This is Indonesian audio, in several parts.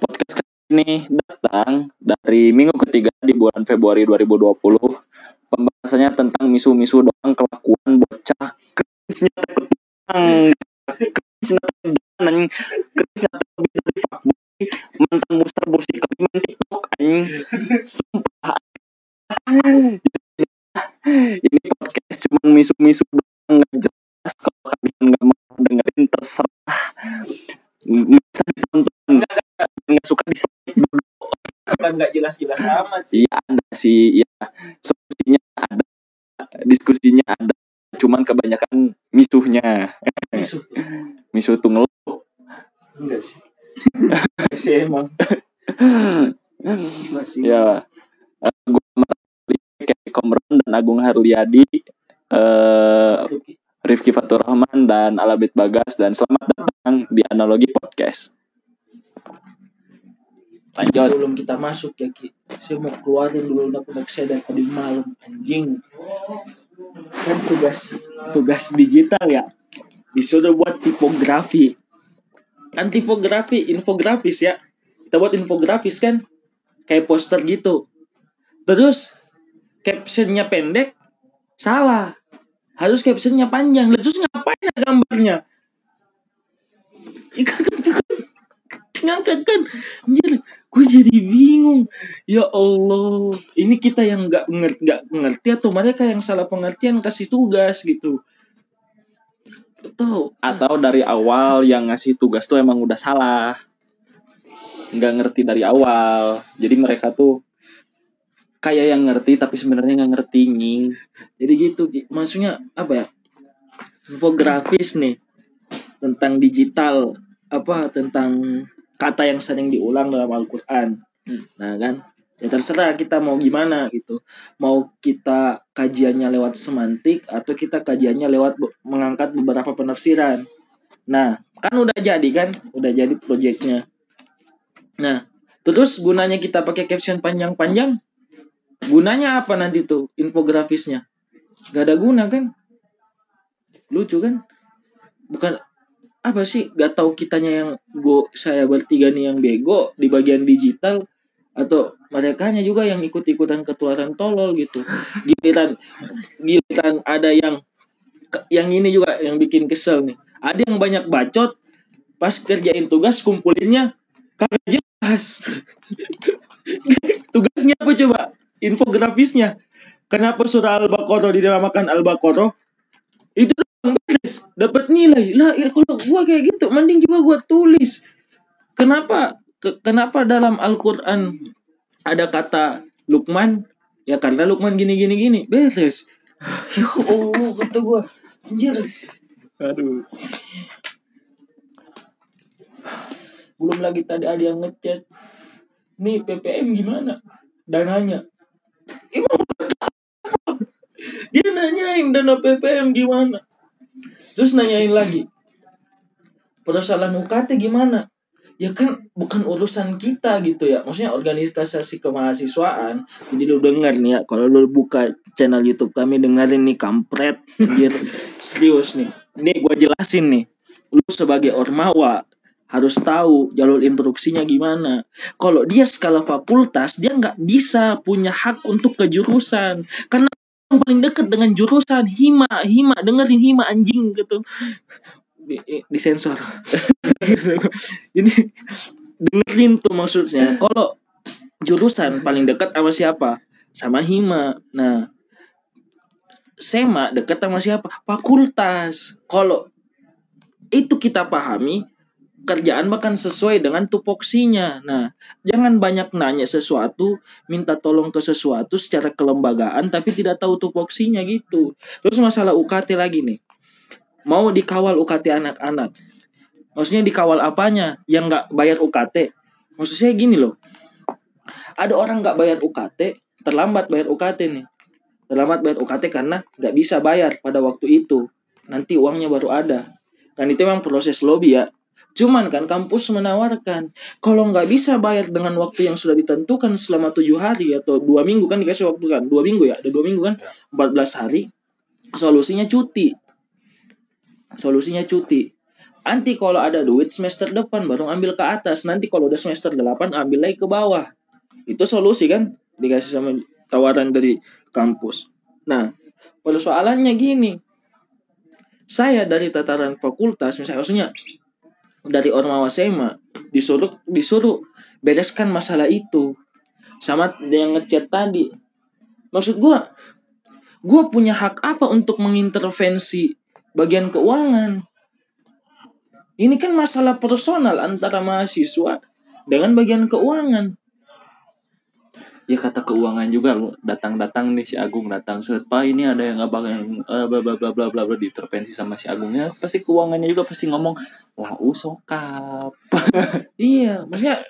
Podcast kali ini datang dari minggu ketiga di bulan Februari 2020. Pembahasannya tentang misu-misu doang kelakuan bocah krisnya takut bang. Krisnya takut dan krisnya terlebih dari fuckboy mantan muster bursi kaliman TikTok. Sumpah. Ini podcast cuman misu-misu doang nggak jelas kalau kalian nggak mau dengerin terserah nggak suka di dulu Kan nggak jelas-jelas amat sih. Iya ada sih, ya solusinya ada, diskusinya ada, cuman kebanyakan misuhnya, Misuh tuh. misuh tuh ngeluh. Enggak sih. Enggak sih emang. Masih. Ya, eh, gue kayak Komron dan Agung Harliadi, eh, Rifki Fatur Rahman dan Alabit Bagas dan selamat datang di Analogi Podcast. Lanjut. Sebelum kita masuk ya Ki, saya mau keluarin dulu unek-unek saya dari tadi malam anjing. Kan tugas tugas digital ya. Disuruh buat tipografi. Kan tipografi, infografis ya. Kita buat infografis kan kayak poster gitu. Terus captionnya pendek, salah. Harus captionnya panjang. Terus ngapain ya gambarnya? Ikan kan juga ngangkat kan anjir gue jadi bingung. Ya Allah ini kita yang nggak ngerti nggak ngerti atau mereka yang salah pengertian kasih tugas gitu. Tuh Atau dari awal yang ngasih tugas tuh emang udah salah, nggak ngerti dari awal. Jadi mereka tuh kayak yang ngerti tapi sebenarnya nggak ngerti nying. jadi gitu maksudnya apa ya? Infografis nih tentang digital apa tentang kata yang sering diulang dalam Al-Quran. Hmm. nah kan? Ya terserah kita mau gimana gitu. Mau kita kajiannya lewat semantik atau kita kajiannya lewat be- mengangkat beberapa penafsiran. Nah kan udah jadi kan? Udah jadi proyeknya nah terus gunanya kita pakai caption panjang-panjang? Gunanya apa nanti tuh infografisnya? Gak ada guna kan? Lucu kan? Bukan apa sih? Gak tahu kitanya yang go saya bertiga nih yang bego di bagian digital atau mereka juga yang ikut-ikutan ketularan tolol gitu. Giliran giliran ada yang yang ini juga yang bikin kesel nih. Ada yang banyak bacot pas kerjain tugas kumpulinnya kagak jelas. Tugasnya apa coba? Infografisnya. Kenapa surah al-baqarah dinamakan al-baqarah itu beres dapat nilai. Lah ya kalau gua kayak gitu mending juga gua tulis. Kenapa? Ke- kenapa dalam Al-Qur'an ada kata Lukman ya karena Lukman gini gini gini. Beres. Oh kata gua. Anjir. Aduh. belum lagi tadi ada yang ngechat nih PPM gimana? Dananya emang dia nanyain dana PPM gimana terus nanyain lagi persoalan UKT gimana? Ya kan bukan urusan kita gitu ya. Maksudnya organisasi kemahasiswaan. Jadi lu denger nih ya kalau lu buka channel YouTube kami dengerin nih kampret anjir. Serius nih. Nih gua jelasin nih. Lu sebagai ormawa harus tahu jalur instruksinya gimana. Kalau dia skala fakultas, dia nggak bisa punya hak untuk ke jurusan. Karena yang paling dekat dengan jurusan hima, hima, dengerin hima anjing gitu. Di, disensor. Jadi dengerin tuh maksudnya. Kalau jurusan paling dekat sama siapa? Sama hima. Nah, SEMA dekat sama siapa? Fakultas. Kalau itu kita pahami, kerjaan bahkan sesuai dengan tupoksinya. Nah, jangan banyak nanya sesuatu, minta tolong ke sesuatu secara kelembagaan tapi tidak tahu tupoksinya gitu. Terus masalah UKT lagi nih. Mau dikawal UKT anak-anak. Maksudnya dikawal apanya? Yang nggak bayar UKT. Maksud saya gini loh. Ada orang nggak bayar UKT, terlambat bayar UKT nih. Terlambat bayar UKT karena nggak bisa bayar pada waktu itu. Nanti uangnya baru ada. Dan itu memang proses lobby ya. Cuman kan kampus menawarkan kalau nggak bisa bayar dengan waktu yang sudah ditentukan selama tujuh hari atau dua minggu kan dikasih waktu kan dua minggu ya ada dua minggu kan 14 hari solusinya cuti. Solusinya cuti. Nanti kalau ada duit semester depan baru ambil ke atas. Nanti kalau udah semester 8 ambil lagi ke bawah. Itu solusi kan dikasih sama tawaran dari kampus. Nah persoalannya gini. Saya dari tataran fakultas misalnya maksudnya dari Ormawa Sema disuruh disuruh bereskan masalah itu. Sama yang ngechat tadi. Maksud gua gua punya hak apa untuk mengintervensi bagian keuangan? Ini kan masalah personal antara mahasiswa dengan bagian keuangan ya kata keuangan juga datang-datang nih si Agung datang set pak ini ada yang abang yang eh, bla bla bla bla bla bla diintervensi sama si Agungnya pasti keuangannya juga pasti ngomong lah usokap Iya, maksudnya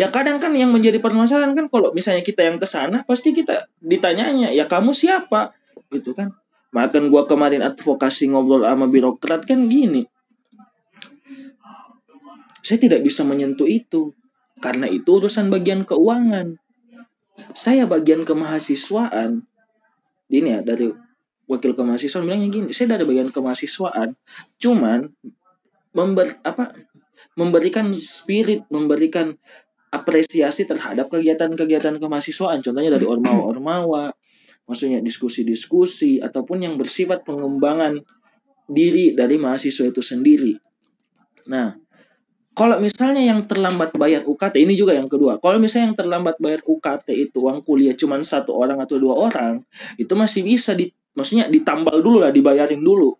ya kadang kan yang menjadi permasalahan kan kalau misalnya kita yang ke sana pasti kita ditanyanya ya kamu siapa gitu kan. Makan gua kemarin advokasi ngobrol sama birokrat kan gini. Saya tidak bisa menyentuh itu karena itu urusan bagian keuangan. Saya bagian kemahasiswaan. Ini ya dari wakil kemahasiswaan bilangnya gini, saya dari bagian kemahasiswaan. Cuman member apa memberikan spirit, memberikan apresiasi terhadap kegiatan-kegiatan kemahasiswaan. Contohnya dari ormawa-ormawa, maksudnya diskusi-diskusi ataupun yang bersifat pengembangan diri dari mahasiswa itu sendiri. Nah, kalau misalnya yang terlambat bayar UKT ini juga yang kedua. Kalau misalnya yang terlambat bayar UKT itu uang kuliah cuma satu orang atau dua orang, itu masih bisa di maksudnya ditambal dulu lah, dibayarin dulu.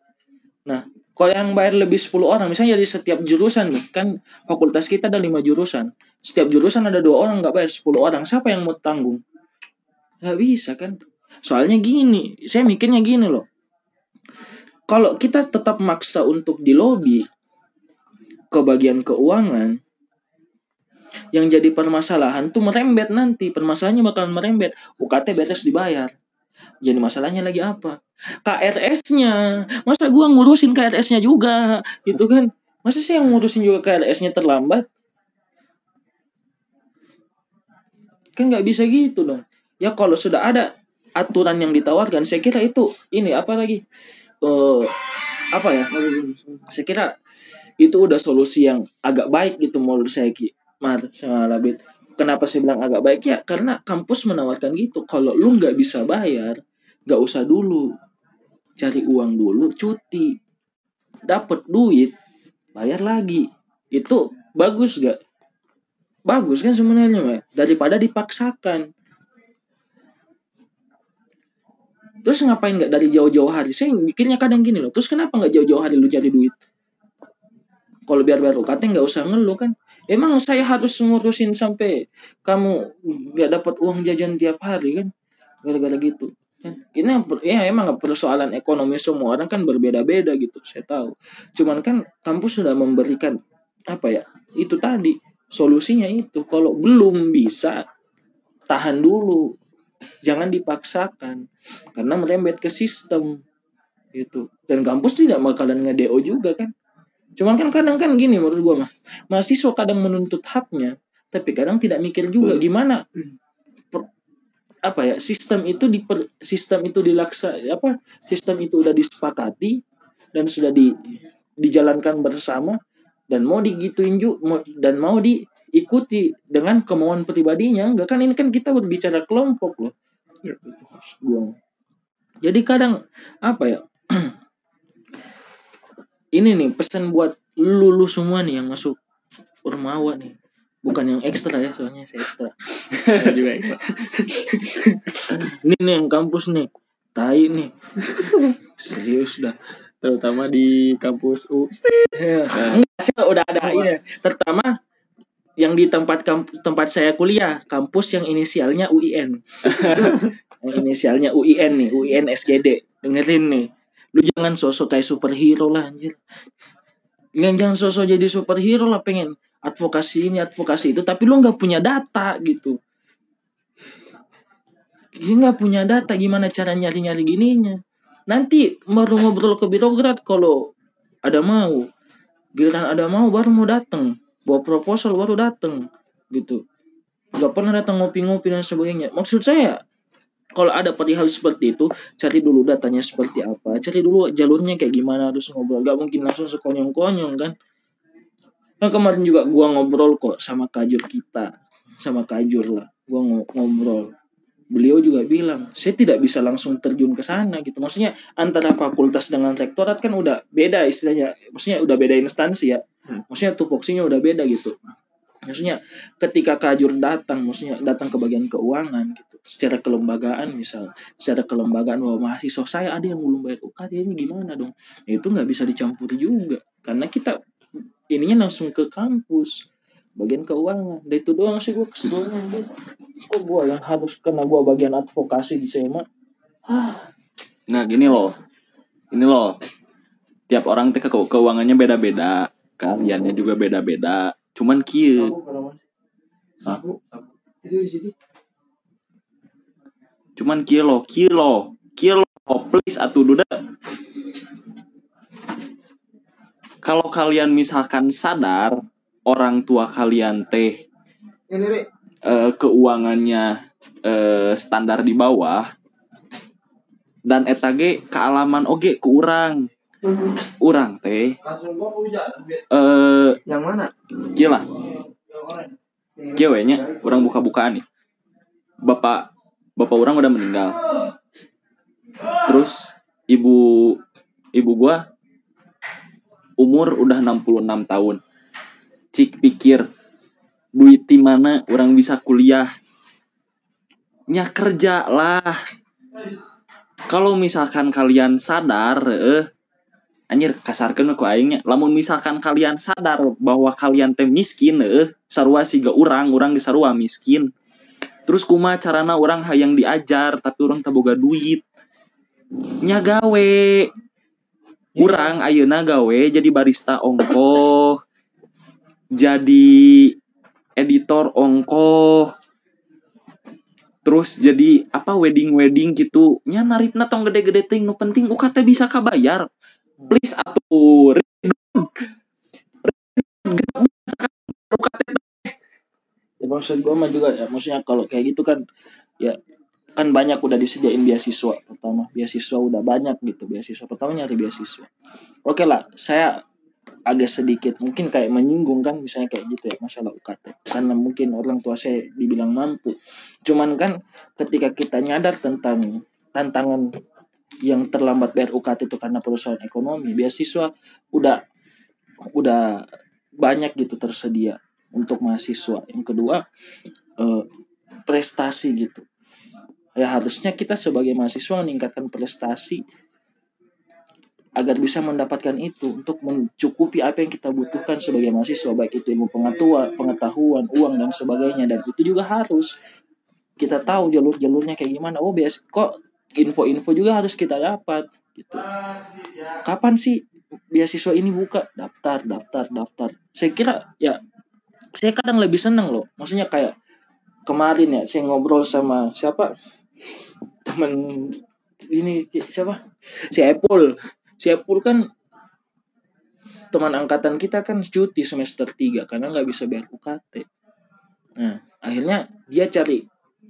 Nah, kalau yang bayar lebih 10 orang, misalnya dari setiap jurusan nih, kan fakultas kita ada 5 jurusan. Setiap jurusan ada dua orang nggak bayar 10 orang, siapa yang mau tanggung? Nggak bisa kan? Soalnya gini, saya mikirnya gini loh. Kalau kita tetap maksa untuk di lobby ke bagian keuangan, yang jadi permasalahan tuh merembet nanti. Permasalahannya bakal merembet. UKT beres dibayar. Jadi masalahnya lagi apa? KRS-nya. Masa gua ngurusin KRS-nya juga, gitu kan? Masa sih yang ngurusin juga KRS-nya terlambat? Kan nggak bisa gitu dong. Ya kalau sudah ada aturan yang ditawarkan, saya kira itu ini apa lagi? eh apa ya? Saya kira itu udah solusi yang agak baik gitu menurut saya Ki. Mar sama Labit. Kenapa saya bilang agak baik ya? Karena kampus menawarkan gitu. Kalau lu nggak bisa bayar, nggak usah dulu cari uang dulu, cuti, dapat duit, bayar lagi. Itu bagus gak? Bagus kan sebenarnya, Mbak? Daripada dipaksakan. Terus ngapain nggak dari jauh-jauh hari? Saya mikirnya kadang gini loh. Terus kenapa nggak jauh-jauh hari lu cari duit? Kalau biar bayar UKT nggak usah ngeluh kan? Emang saya harus ngurusin sampai kamu nggak dapat uang jajan tiap hari kan? Gara-gara gitu. Kan? Ini ya emang persoalan ekonomi semua orang kan berbeda-beda gitu. Saya tahu. Cuman kan kampus sudah memberikan apa ya? Itu tadi solusinya itu. Kalau belum bisa tahan dulu. Jangan dipaksakan karena merembet ke sistem gitu. Dan kampus tidak bakalan nge-DO juga kan. Cuman kan kadang kan gini menurut gua mah. Mahasiswa kadang menuntut haknya, tapi kadang tidak mikir juga gimana per- apa ya sistem itu di sistem itu dilaksa apa sistem itu udah disepakati dan sudah di dijalankan bersama dan mau digituin juga dan mau diikuti dengan kemauan pribadinya enggak kan ini kan kita berbicara kelompok loh Gua. jadi kadang apa ya ini nih pesan buat lulu semua nih yang masuk Urmawa nih. Bukan yang ekstra ya soalnya saya ekstra. Saya juga ekstra. ini nih yang kampus nih. Tai nih. Serius dah. Terutama di kampus U. Ya, enggak sih udah ada ini. Terutama yang di tempat kamp- tempat saya kuliah kampus yang inisialnya UIN yang inisialnya UIN nih UIN SGD dengerin nih lu jangan sosok kayak superhero lah anjir. Jangan jangan sosok jadi superhero lah pengen advokasi ini advokasi itu. Tapi lu nggak punya data gitu. Dia nggak punya data gimana cara nyari nyari gininya. Nanti baru ngobrol ke birokrat kalau ada mau. Giliran ada mau baru mau dateng. Bawa proposal baru dateng gitu. Nggak pernah datang ngopi-ngopi dan sebagainya. Maksud saya kalau ada perihal seperti itu cari dulu datanya seperti apa cari dulu jalurnya kayak gimana harus ngobrol gak mungkin langsung sekonyong-konyong kan Nah kemarin juga gua ngobrol kok sama kajur kita, sama kajur lah. Gua ngo- ngobrol. Beliau juga bilang, saya tidak bisa langsung terjun ke sana gitu. Maksudnya antara fakultas dengan rektorat kan udah beda istilahnya. Maksudnya udah beda instansi ya. Maksudnya tupoksinya udah beda gitu. Maksudnya ketika kajur datang, maksudnya datang ke bagian keuangan gitu. Secara kelembagaan misal, secara kelembagaan bahwa mahasiswa saya ada yang belum bayar UKT ini gimana dong? Ya, itu nggak bisa dicampuri juga. Karena kita ininya langsung ke kampus bagian keuangan dan itu doang sih gue gitu. kok gue yang harus kena gue bagian advokasi di SEMA Nah gini loh, ini loh, tiap orang teh ke keuangannya beda-beda, kaliannya juga beda-beda. Cuman kieu, Hah? Itu di situ. cuman loh, kieu loh, please atuh duda. Kalau kalian misalkan sadar orang tua kalian teh eh, keuangannya eh, standar di bawah dan etage kealaman oge ke urang urang teh eh Yang mana? kieu lah. Kieu we nya urang buka-bukaan nih. Bapak bapak orang udah meninggal. Terus ibu ibu gua umur udah 66 tahun. Cik pikir duit di mana orang bisa kuliah? Nya kerja lah. Kalau misalkan kalian sadar eh anjir kasarkeun ku aingnya lamun misalkan kalian sadar bahwa kalian teh miskin eh sarua siga urang urang di sarua miskin. Terus kuma carana orang hayang diajar tapi orang taboga duit. Nya gawe. Urang ayeuna gawe jadi barista ongkoh jadi editor ongkoh terus jadi apa wedding wedding gitu. Nya naripna tong gede-gede ting nu penting UKT bisa kabayar please atuh UKT ya maksud gue mah juga ya maksudnya kalau kayak gitu kan ya kan banyak udah disediain beasiswa pertama. Beasiswa udah banyak gitu beasiswa pertama nyari beasiswa. Oke lah saya agak sedikit mungkin kayak menyinggung kan misalnya kayak gitu ya masalah UKT karena mungkin orang tua saya dibilang mampu. Cuman kan ketika kita nyadar tentang tantangan yang terlambat bayar UKT itu karena perusahaan ekonomi beasiswa udah udah banyak gitu tersedia untuk mahasiswa. Yang kedua eh, prestasi gitu. Ya harusnya kita sebagai mahasiswa meningkatkan prestasi agar bisa mendapatkan itu untuk mencukupi apa yang kita butuhkan sebagai mahasiswa baik itu ilmu pengetahuan, pengetahuan, uang dan sebagainya. Dan itu juga harus kita tahu jalur-jalurnya kayak gimana. Oh, biasa kok info-info juga harus kita dapat gitu. Kapan sih beasiswa ini buka? Daftar, daftar, daftar. Saya kira ya saya kadang lebih seneng loh. Maksudnya kayak kemarin ya saya ngobrol sama siapa temen ini siapa si Apple si Apple kan teman angkatan kita kan cuti semester 3 karena nggak bisa bayar UKT nah akhirnya dia cari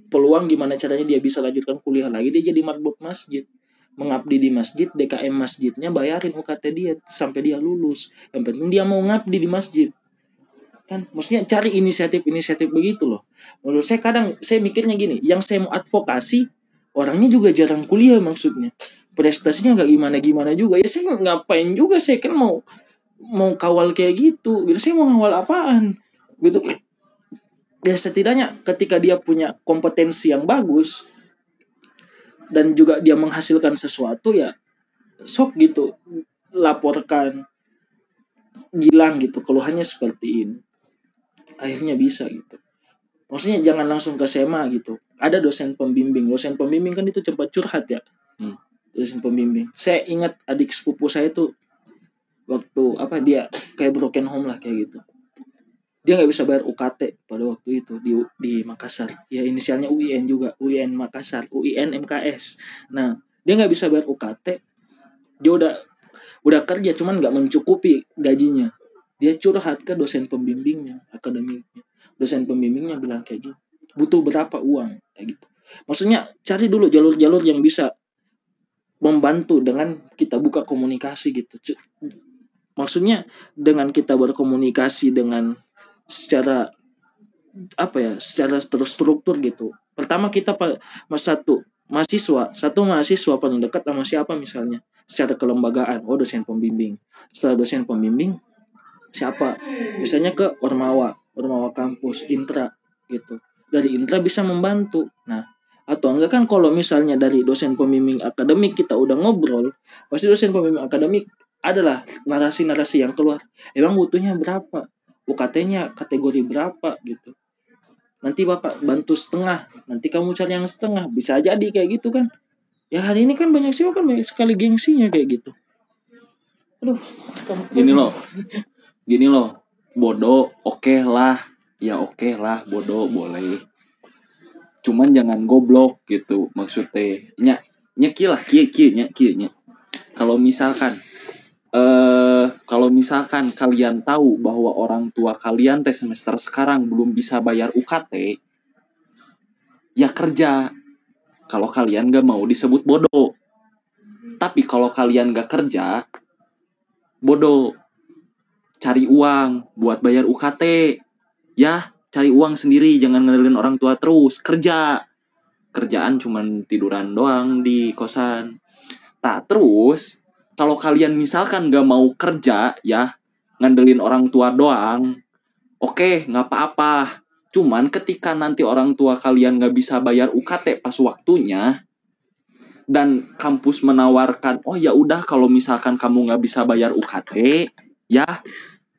peluang gimana caranya dia bisa lanjutkan kuliah lagi. Dia jadi marbot masjid. Mengabdi di masjid DKM masjidnya bayarin UKT dia sampai dia lulus. Yang penting dia mau ngabdi di masjid. Kan maksudnya cari inisiatif-inisiatif begitu loh. Menurut saya kadang saya mikirnya gini yang saya mau advokasi orangnya juga jarang kuliah maksudnya. Prestasinya nggak gimana gimana juga. Ya saya ngapain juga saya kan mau mau kawal kayak gitu. Gitu saya mau kawal apaan? Gitu ya setidaknya ketika dia punya kompetensi yang bagus dan juga dia menghasilkan sesuatu ya sok gitu laporkan bilang gitu keluhannya seperti ini. Akhirnya bisa gitu. Maksudnya jangan langsung ke SEMA gitu. Ada dosen pembimbing. Dosen pembimbing kan itu cepat curhat ya. Hmm. dosen pembimbing. Saya ingat adik sepupu saya tuh waktu apa dia kayak broken home lah kayak gitu dia nggak bisa bayar UKT pada waktu itu di di Makassar. Ya inisialnya UIN juga UIN Makassar UIN MKS nah dia nggak bisa bayar UKT dia udah udah kerja cuman nggak mencukupi gajinya. Dia curhat ke dosen pembimbingnya akademiknya. Dosen pembimbingnya bilang kayak gitu butuh berapa uang? Kayak gitu. Maksudnya cari dulu jalur-jalur yang bisa membantu dengan kita buka komunikasi gitu. Maksudnya dengan kita berkomunikasi dengan secara apa ya secara terstruktur gitu. Pertama kita mas satu mahasiswa. Satu mahasiswa paling dekat sama siapa misalnya? Secara kelembagaan. Oh dosen pembimbing. Setelah dosen pembimbing siapa? Misalnya ke ormawa. Ormawa kampus intra gitu. Dari intra bisa membantu. Nah atau enggak kan kalau misalnya dari dosen pembimbing akademik kita udah ngobrol pasti dosen pembimbing akademik adalah narasi-narasi yang keluar. Emang butuhnya berapa UKT-nya kategori berapa gitu. Nanti bapak bantu setengah nanti kamu cari yang setengah. Bisa jadi kayak gitu kan. Ya hari ini kan banyak sih kan banyak sekali gengsinya kayak gitu. Aduh gini loh. Gini loh. Bodoh oke lah. Ya oke lah bodoh boleh. Cuman jangan goblok gitu maksudnya. Nya kie kie nya kie nya. Kalau misalkan eh kalau misalkan kalian tahu bahwa orang tua kalian tes semester sekarang belum bisa bayar UKT ya kerja. Kalau kalian gak mau disebut bodoh. Tapi kalau kalian gak kerja bodoh. Cari uang buat bayar UKT ya cari uang sendiri jangan ngandelin orang tua terus. Kerja. Kerjaan cuman tiduran doang di kosan. Tak terus kalau kalian misalkan gak mau kerja ya ngandelin orang tua doang oke nggak apa-apa. Cuman ketika nanti orang tua kalian gak bisa bayar UKT pas waktunya dan kampus menawarkan oh ya udah kalau misalkan kamu nggak bisa bayar UKT ya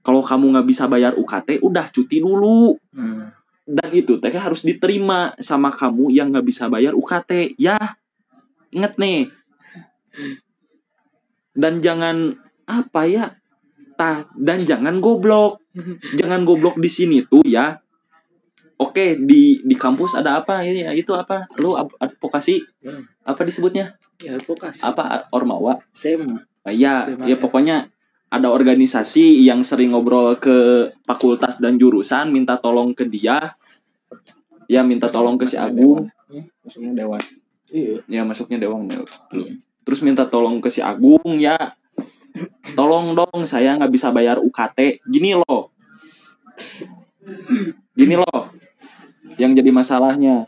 kalau kamu nggak bisa bayar UKT udah cuti dulu. Hmm. dan itu teh harus diterima sama kamu yang nggak bisa bayar UKT ya inget nih dan jangan apa ya ta dan jangan goblok. Jangan goblok di sini tuh ya. Oke di di kampus ada apa? Ya itu apa? Lu ad- advokasi? Hmm. apa disebutnya? Ya advokasi. Apa ormawa? Sema Ah, ya SMA. ya pokoknya ada organisasi yang sering ngobrol ke fakultas dan jurusan minta tolong ke dia. Ya minta tolong ke si Agung. Maksudnya dewan. Iya. Ya masuknya Dewang Dewang. Terus minta tolong ke si Agung ya. Tolong dong saya nggak bisa bayar UKT gini loh. Gini loh yang jadi masalahnya.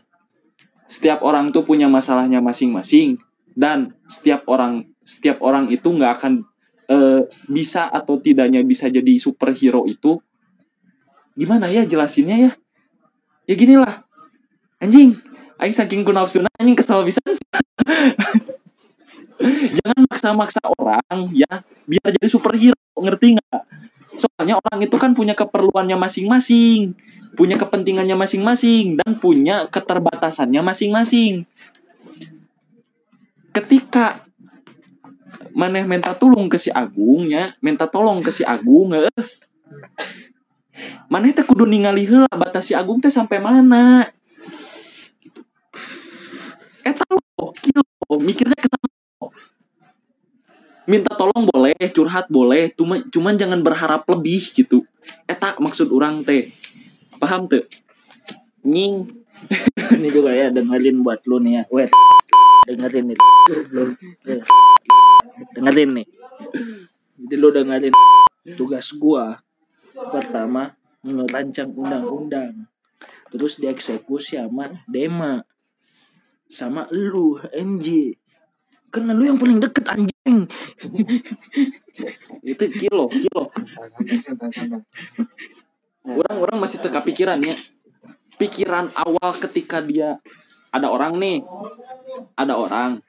Setiap orang tuh punya masalahnya masing-masing. Dan setiap orang setiap orang itu nggak akan eh, bisa atau tidaknya bisa jadi superhero itu. Gimana ya jelasinnya ya? Ya gini lah anjing. Aing saking ku nafsuna anjing kesel bisa jangan maksa-maksa orang ya. Biar jadi superhero ngerti nggak? Soalnya orang itu kan punya keperluannya masing-masing punya kepentingannya masing-masing dan punya keterbatasannya masing-masing. Ketika maneh minta tolong ke si Agung ya minta tolong ke si Agung eh maneh teh kudu ningali heula batas si Agung teh sampai mana? Eta lo mikirnya ke sana. Minta tolong boleh curhat boleh cuma cuman jangan berharap lebih gitu. Eta maksud orang teh. Paham tuh nying. Ini juga ya dengerin buat lu nih ya. Wet dengerin nih. Eh, dengerin nih. Jadi lu dengerin tugas gua. Pertama ngerancang undang-undang. Terus dieksekusi sama Dema. Sama lu MJ karena lu yang paling deket anjing itu kilo kilo. Orang orang masih teka pikirannya pikiran awal ketika dia ada orang nih. Ada orang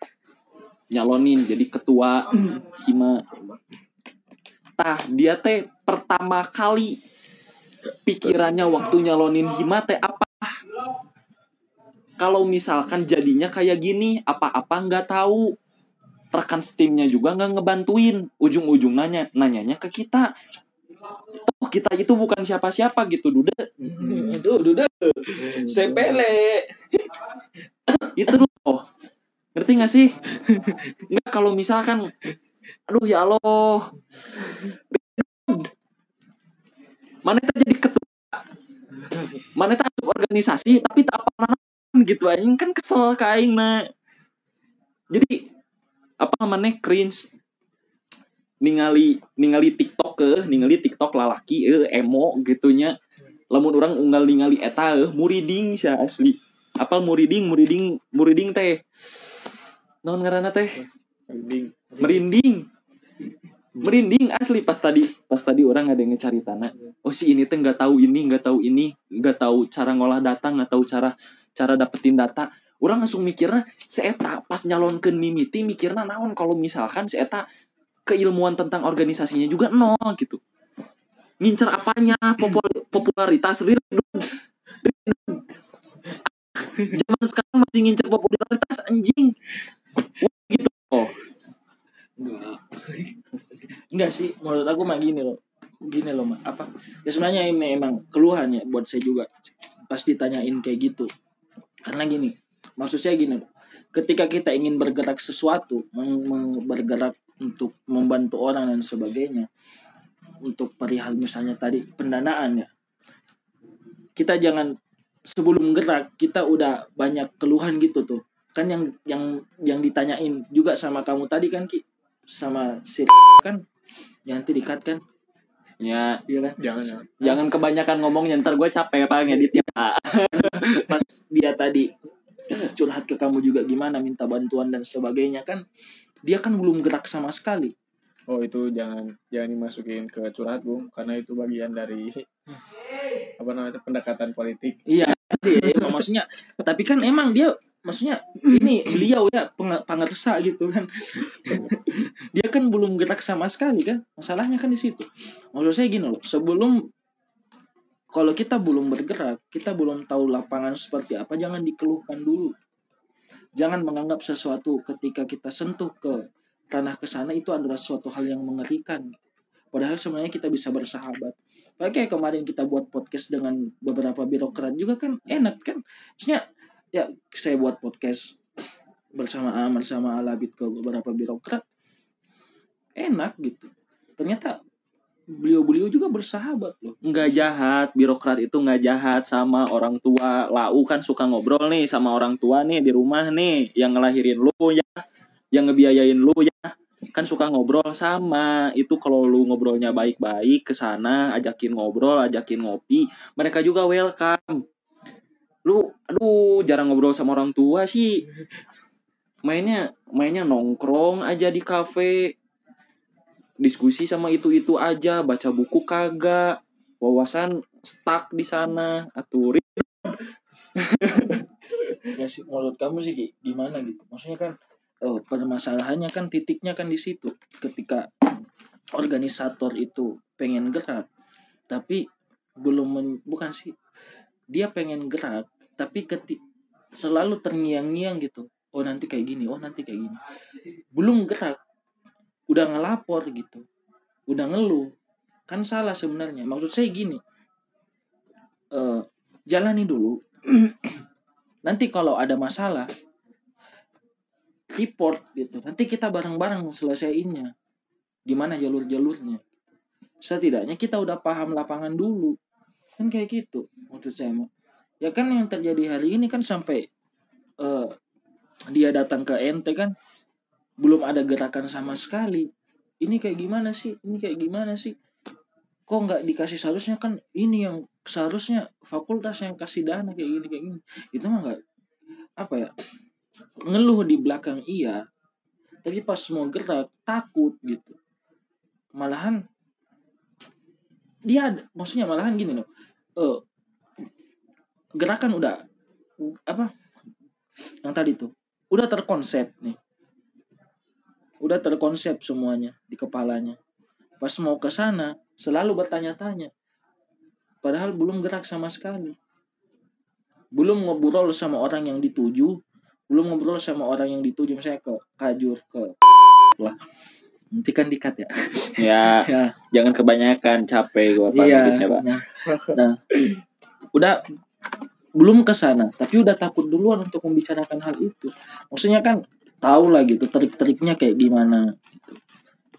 nyalonin jadi ketua hima. Tah dia teh pertama kali pikirannya waktu nyalonin hima teh apa? Kalau misalkan jadinya kayak gini apa-apa nggak tahu rekan steamnya juga nggak ngebantuin. Ujung-ujung nanya nanyanya ke kita. Toh kita itu bukan siapa-siapa gitu dude. Tuh udah sepele itu loh. Ngerti gak sih? Nggak kalau misalkan aduh ya Allah. Mana kita jadi ketua. Mana kita organisasi tapi tak apa gitu. Anjing kan kesel ka aing na jadi apa namanya? Cringe. Ningali ningali TikTok ke ningali TikTok lalaki eh emo gitunya. Lamun orang unggal ningali eta eh muriding sia asli. Apal muriding muriding muriding teh? Naon ngaranna teh? Merinding. merinding. Merinding asli. Pas tadi pas tadi orang ada yang ngecari tanah oh si ini teh nggak tahu ini nggak tahu ini nggak tahu cara ngolah data nggak tahu cara cara dapetin data orang langsung mikirnya seeta pas nyalonkeun mimiti mikirnya naon kalau misalkan seeta keilmuan tentang organisasinya juga nol gitu ngincer apanya popul- popularitas. Real dude. zaman sekarang masih ngincer popularitas anjing Wah, gitu oh Enggak. Enggak sih, menurut aku mah gini loh. Gini loh, mah apa? Ya sebenarnya ini emang keluhan ya buat saya juga. Pas ditanyain kayak gitu. Karena gini, maksud saya gini. Ketika kita ingin bergerak sesuatu, bergerak untuk membantu orang dan sebagainya, untuk perihal misalnya tadi pendanaan ya. Kita jangan sebelum gerak kita udah banyak keluhan gitu tuh. Kan yang yang yang ditanyain juga sama kamu tadi kan Ki sama si kan yang nanti dikat kan ya iya kan Jangan jangan. jangan kebanyakan ngomongnya ntar gue capek pak ngeditnya pas dia tadi curhat ke kamu juga gimana minta bantuan dan sebagainya kan? Dia kan belum gerak sama sekali. Oh itu jangan jangan dimasukin ke curhat bung. Karena itu bagian dari apa namanya pendekatan politik. iya sih emang maksudnya tapi kan emang dia maksudnya ini beliau ya pangersa gitu kan. Dia kan belum gerak sama sekali kan masalahnya kan di situ. Maksud saya gini loh sebelum kalau kita belum bergerak kita belum tahu lapangan seperti apa jangan dikeluhkan dulu. Jangan menganggap sesuatu ketika kita sentuh ke ranah ke sana itu adalah suatu hal yang mengerikan. Padahal sebenarnya kita bisa bersahabat. Padahal kayak kemarin kita buat podcast dengan beberapa birokrat juga kan enak kan? Maksudnya ya saya buat podcast bersama Aman sama Alabit ke beberapa birokrat enak gitu. Ternyata beliau-beliau juga bersahabat loh. Nggak jahat birokrat itu nggak jahat sama orang tua. Lau kan suka ngobrol nih sama orang tua nih di rumah nih. Yang ngelahirin lu ya yang ngebiayain lu ya. Kan suka ngobrol sama. Itu kalau lu ngobrolnya baik-baik ke sana ajakin ngobrol ajakin ngopi mereka juga welcome. Lu aduh jarang ngobrol sama orang tua sih. Mainnya mainnya nongkrong aja di kafe diskusi sama itu itu aja baca buku kagak wawasan stuck di sana aturi. Ya sih menurut kamu sih gimana gitu? Maksudnya kan oh, permasalahannya kan titiknya kan di situ. Ketika organisator itu pengen gerak tapi belum men- bukan sih dia pengen gerak tapi ketik selalu terngiang-ngiang gitu. Oh nanti kayak gini oh nanti kayak gini. Belum gerak udah ngelapor gitu. Udah ngeluh. Kan salah sebenarnya. Maksud saya gini. Eh jalani dulu. Nanti kalau ada masalah report gitu. Nanti kita bareng-bareng selesaiinnya. Gimana jalur-jalurnya? Setidaknya kita udah paham lapangan dulu. Kan kayak gitu maksud saya mah. Ya kan yang terjadi hari ini kan sampai eh, dia datang ke ente kan belum ada gerakan sama sekali. Ini kayak gimana sih? Ini kayak gimana sih? Kok nggak dikasih seharusnya? Kan ini yang seharusnya fakultas yang kasih dana kayak gini kayak gini. Itu mah nggak apa ya ngeluh di belakang iya. Tapi pas mau gerak takut gitu. Malahan dia maksudnya malahan gini loh. Eh gerakan udah apa yang tadi tuh udah terkonsep nih udah terkonsep semuanya di kepalanya. Pas mau ke sana selalu bertanya-tanya. Padahal belum gerak sama sekali. Belum ngobrol sama orang yang dituju. Belum ngobrol sama orang yang dituju. Misalnya ke kajur ke lah. Nanti kan dikat ya. Ya. Ya. Jangan kebanyakan capek gua ngeditnya, Pak. nah, nah. Udah belum ke sana tapi udah takut duluan untuk membicarakan hal itu. Maksudnya kan tahu lah gitu trik-triknya kayak gimana gitu.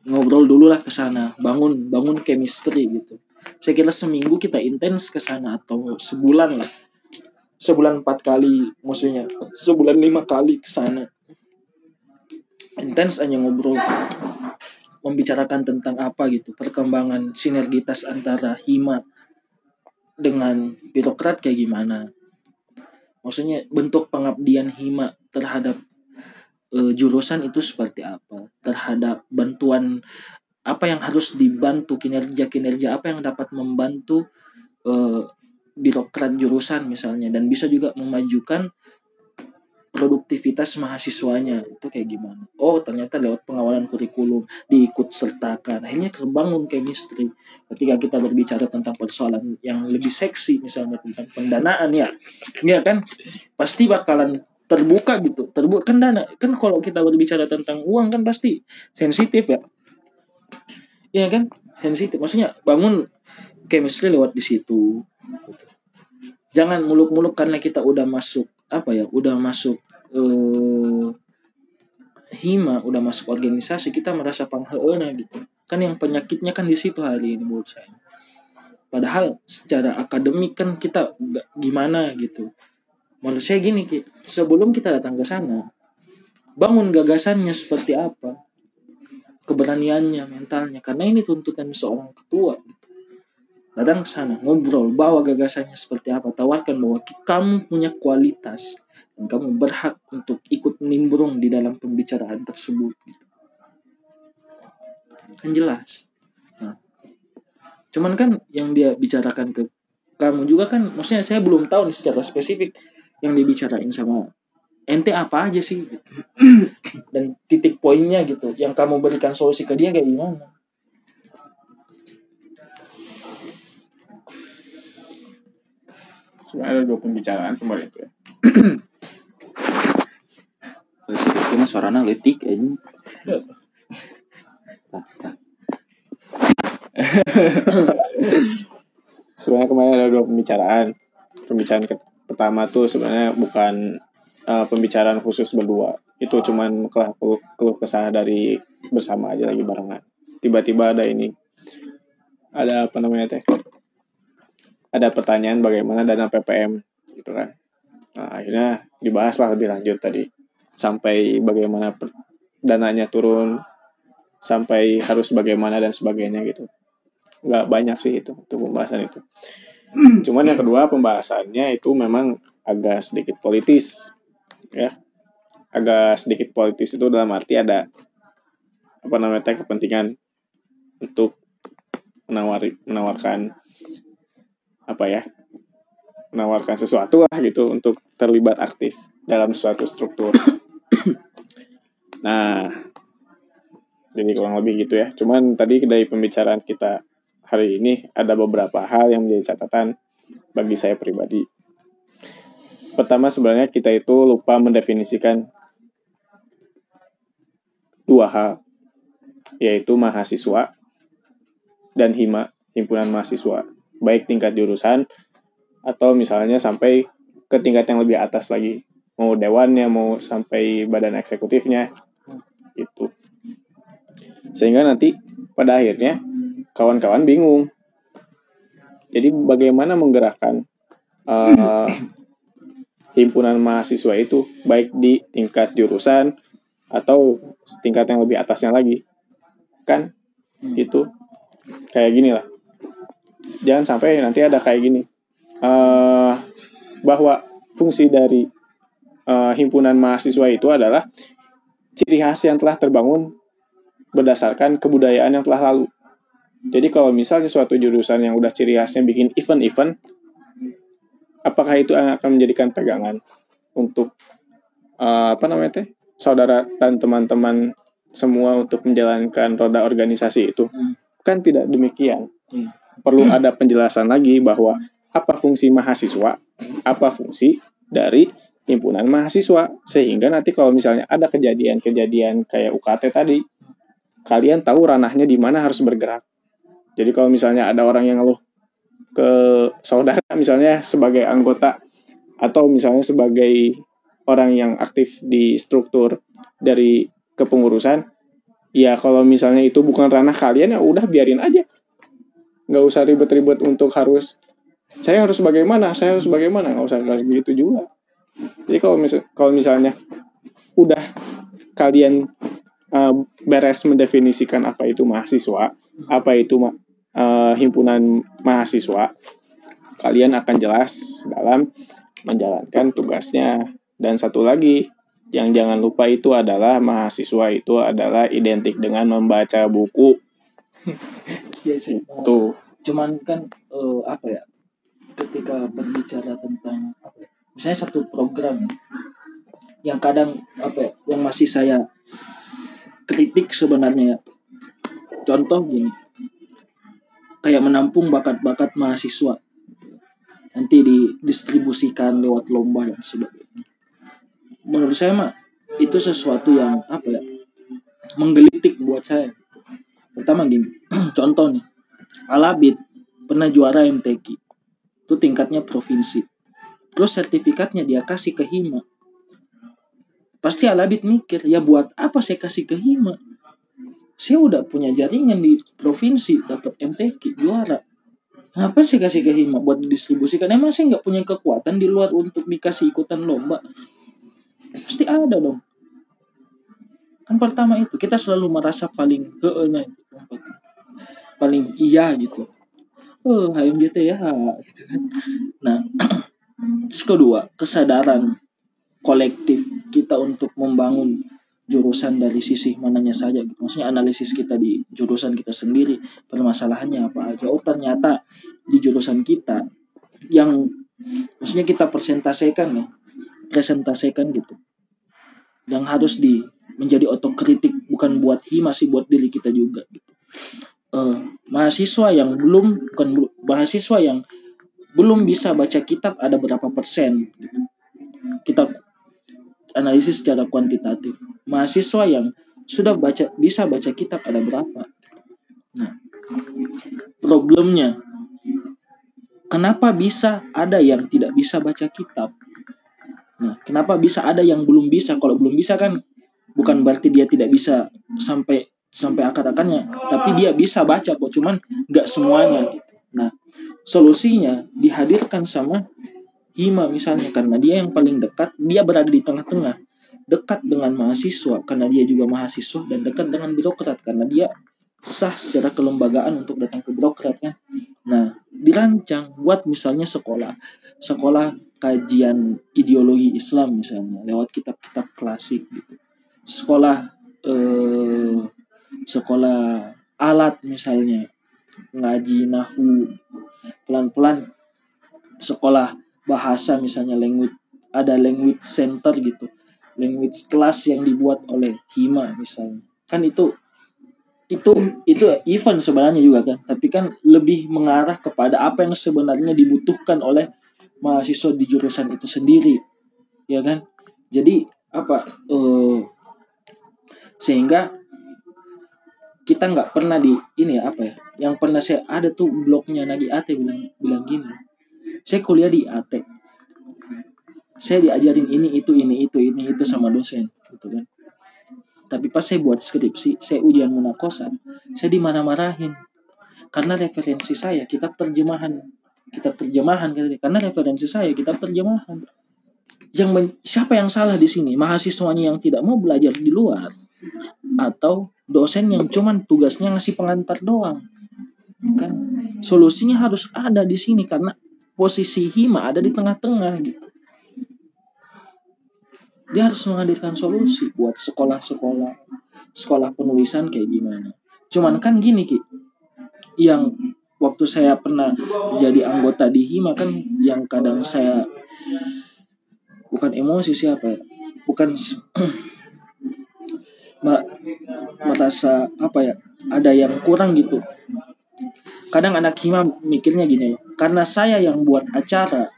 ngobrol dulu lah ke sana bangun bangun chemistry gitu. Saya kira seminggu kita intens ke sana atau sebulan lah. Sebulan empat kali maksudnya sebulan lima kali ke sana. Intens hanya ngobrol membicarakan tentang apa gitu perkembangan sinergitas antara hima dengan birokrat kayak gimana. Maksudnya bentuk pengabdian hima terhadap eh, jurusan itu seperti apa? Terhadap bantuan apa yang harus dibantu kinerja-kinerja apa yang dapat membantu eh, birokrat jurusan misalnya dan bisa juga memajukan produktivitas mahasiswanya. Itu kayak gimana? Oh ternyata lewat pengawalan kurikulum diikut sertakan. Akhirnya terbangun chemistry. Ketika kita berbicara tentang persoalan yang lebih seksi misalnya tentang pendanaan ya. Ya kan? Pasti bakalan terbuka gitu terbuka kan dana kan kalau kita berbicara tentang uang kan pasti sensitif ya. Iya kan? Sensitif. Maksudnya bangun chemistry lewat di situ. Jangan muluk-muluk karena kita udah masuk apa ya udah masuk eh, hima udah masuk organisasi kita merasa pangheuna gitu. Kan yang penyakitnya kan di situ hari ini menurut saya. Padahal secara akademik kan kita nggak gimana gitu menurut saya gini Ki, sebelum kita datang ke sana bangun gagasannya seperti apa? Keberaniannya mentalnya. Karena ini tuntutan seorang ketua gitu. datang ke sana ngobrol bawa gagasannya seperti apa. Tawarkan bahwa kamu punya kualitas dan kamu berhak untuk ikut nimbrung di dalam pembicaraan tersebut gitu. kan jelas. Nah, cuman kan yang dia bicarakan ke kamu juga kan maksudnya saya belum tahu nih secara spesifik yang dibicarain sama ente apa aja sih gitu. dan titik poinnya gitu yang kamu berikan solusi ke dia kayak gimana sebenarnya ada dua pembicaraan kemarin itu ya itu mah suarana letik ini. sebenarnya kemarin ada dua pembicaraan pembicaraan ke- pertama tuh sebenarnya bukan uh, pembicaraan khusus berdua. Itu cuman keluh, keluh, kesah dari bersama aja lagi barengan. Tiba-tiba ada ini. Ada apa namanya teh? Ada pertanyaan bagaimana dana PPM gitu kan. Nah, akhirnya dibahas lah lebih lanjut tadi. Sampai bagaimana per- dananya turun sampai harus bagaimana dan sebagainya gitu. Nggak banyak sih itu untuk pembahasan itu cuman yang kedua pembahasannya itu memang agak sedikit politis ya. Agak sedikit politis itu dalam arti ada apa namanya kepentingan untuk menawari menawarkan apa ya menawarkan sesuatu lah gitu untuk terlibat aktif dalam suatu struktur. Nah jadi kurang lebih gitu ya. Cuman tadi dari pembicaraan kita hari ini ada beberapa hal yang menjadi catatan bagi saya pribadi. Pertama sebenarnya kita itu lupa mendefinisikan dua hal yaitu mahasiswa dan hima himpunan mahasiswa. Baik tingkat jurusan atau misalnya sampai ke tingkat yang lebih atas lagi. Mau dewannya mau sampai badan eksekutifnya itu sehingga nanti pada akhirnya kawan-kawan bingung. Jadi bagaimana menggerakkan eh, himpunan mahasiswa itu baik di tingkat jurusan atau tingkat yang lebih atasnya lagi? Kan gitu kayak gini lah. Jangan sampai nanti ada kayak gini. Eh bahwa fungsi dari eh, himpunan mahasiswa itu adalah ciri khas yang telah terbangun berdasarkan kebudayaan yang telah lalu jadi kalau misalnya suatu jurusan yang udah ciri khasnya bikin event-event apakah itu akan menjadikan pegangan untuk eh, apa namanya teh saudara dan teman-teman semua untuk menjalankan roda organisasi itu Hmm. kan tidak demikian Hmm. perlu ada penjelasan lagi bahwa apa fungsi mahasiswa apa fungsi dari himpunan mahasiswa sehingga nanti kalau misalnya ada kejadian-kejadian kayak UKT tadi kalian tahu ranahnya di mana harus bergerak jadi kalau misalnya ada orang yang ngeluh ke saudara misalnya sebagai anggota atau misalnya sebagai orang yang aktif di struktur dari kepengurusan ya kalau misalnya itu bukan ranah kalian ya udah biarin aja. Nggak usah ribet-ribet untuk harus saya harus bagaimana? Saya harus bagaimana? Nggak usah kayak gitu juga. Jadi kalau misal kalau misalnya udah kalian uh, beres mendefinisikan apa itu mahasiswa apa itu uh, himpunan mahasiswa. Kalian akan jelas dalam menjalankan tugasnya. Dan satu lagi yang jangan lupa itu adalah mahasiswa itu adalah identik dengan membaca buku. Ya sih. Tuh cuman kan eh, apa ya ketika berbicara tentang apa ya, misalnya satu program yang kadang apa ya, yang masih saya kritik sebenarnya ya contoh gini. Kayak menampung bakat-bakat mahasiswa. Nanti didistribusikan lewat lomba dan sebagainya. Menurut saya mah itu sesuatu yang apa ya menggelitik buat saya. Pertama gini contoh nih. Alabit pernah juara MTQ itu tingkatnya provinsi. Terus sertifikatnya dia kasih ke Hima. Pasti Alabit mikir ya buat apa saya kasih ke Hima saya udah punya jaringan di provinsi dapat MTQ juara. Ngapain saya kasih ke Hima buat didistribusikan? Emang saya nggak punya kekuatan di luar untuk dikasih ikutan lomba? Pasti ada dong. Kan pertama itu kita selalu merasa paling heeh nah, paling iya gitu. Oh HMJT ya gitu kan. Nah terus kedua kesadaran kolektif kita untuk membangun jurusan dari sisi mananya saja gitu. maksudnya analisis kita di jurusan kita sendiri permasalahannya apa aja oh ternyata di jurusan kita yang maksudnya kita presentasikan ya presentasikan gitu yang harus di menjadi otokritik bukan buat hi masih buat diri kita juga gitu Eh, mahasiswa yang belum bukan mahasiswa yang belum bisa baca kitab ada berapa persen gitu. kita analisis secara kuantitatif mahasiswa yang sudah baca bisa baca kitab ada berapa nah problemnya kenapa bisa ada yang tidak bisa baca kitab Nah, kenapa bisa ada yang belum bisa? Kalau belum bisa kan bukan berarti dia tidak bisa sampai sampai akar-akarnya, tapi dia bisa baca kok, cuman nggak semuanya gitu. Nah, solusinya dihadirkan sama Hima misalnya karena dia yang paling dekat, dia berada di tengah-tengah, dekat dengan mahasiswa karena dia juga mahasiswa dan dekat dengan birokrat karena dia sah secara kelembagaan untuk datang ke birokrat kan. Nah, dirancang buat misalnya sekolah, sekolah kajian ideologi Islam misalnya lewat kitab-kitab klasik gitu. Sekolah eh, sekolah alat misalnya ngaji nahu pelan-pelan sekolah bahasa misalnya language ada language center gitu. Language class yang dibuat oleh Hima misalnya. Kan itu itu itu event sebenarnya juga kan. Tapi kan lebih mengarah kepada apa yang sebenarnya dibutuhkan oleh mahasiswa di jurusan itu sendiri. Ya kan? Jadi apa eh, sehingga kita nggak pernah di ini ya apa ya yang pernah saya ada tuh blognya Nagi Ate bilang bilang gini saya kuliah di AT saya diajarin ini itu ini itu ini itu sama dosen gitu kan. Tapi pas saya buat skripsi saya ujian munakosa saya dimarah-marahin. Karena referensi saya kitab terjemahan. Kitab terjemahan kata dia. karena referensi saya kitab terjemahan. Yang men- siapa yang salah di sini? Mahasiswanya yang tidak mau belajar di luar? Atau dosen yang cuman tugasnya ngasih pengantar doang? Kan? Solusinya harus ada di sini karena posisi hima ada di tengah-tengah gitu. Dia harus menghadirkan solusi buat sekolah-sekolah sekolah penulisan kayak gimana. Cuman kan gini ki. Yang waktu saya pernah jadi anggota di hima kan yang kadang saya bukan emosi siapa ya bukan merasa apa ya ada yang kurang gitu kadang anak hima mikirnya gini karena saya yang buat acara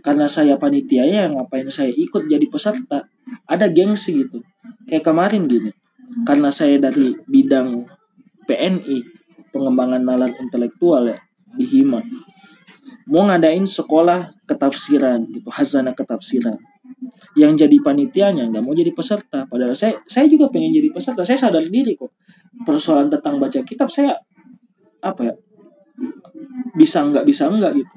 karena saya panitia ya ngapain saya ikut jadi peserta? Ada gengsi gitu. Kayak kemarin gini karena saya dari bidang PNI pengembangan nalar intelektual ya di Hima. Mau ngadain sekolah ketafsiran gitu hazana ketafsiran. Yang jadi panitianya nggak mau jadi peserta padahal saya saya juga pengen jadi peserta saya sadar diri kok persoalan tentang baca kitab saya apa ya bisa enggak bisa enggak gitu.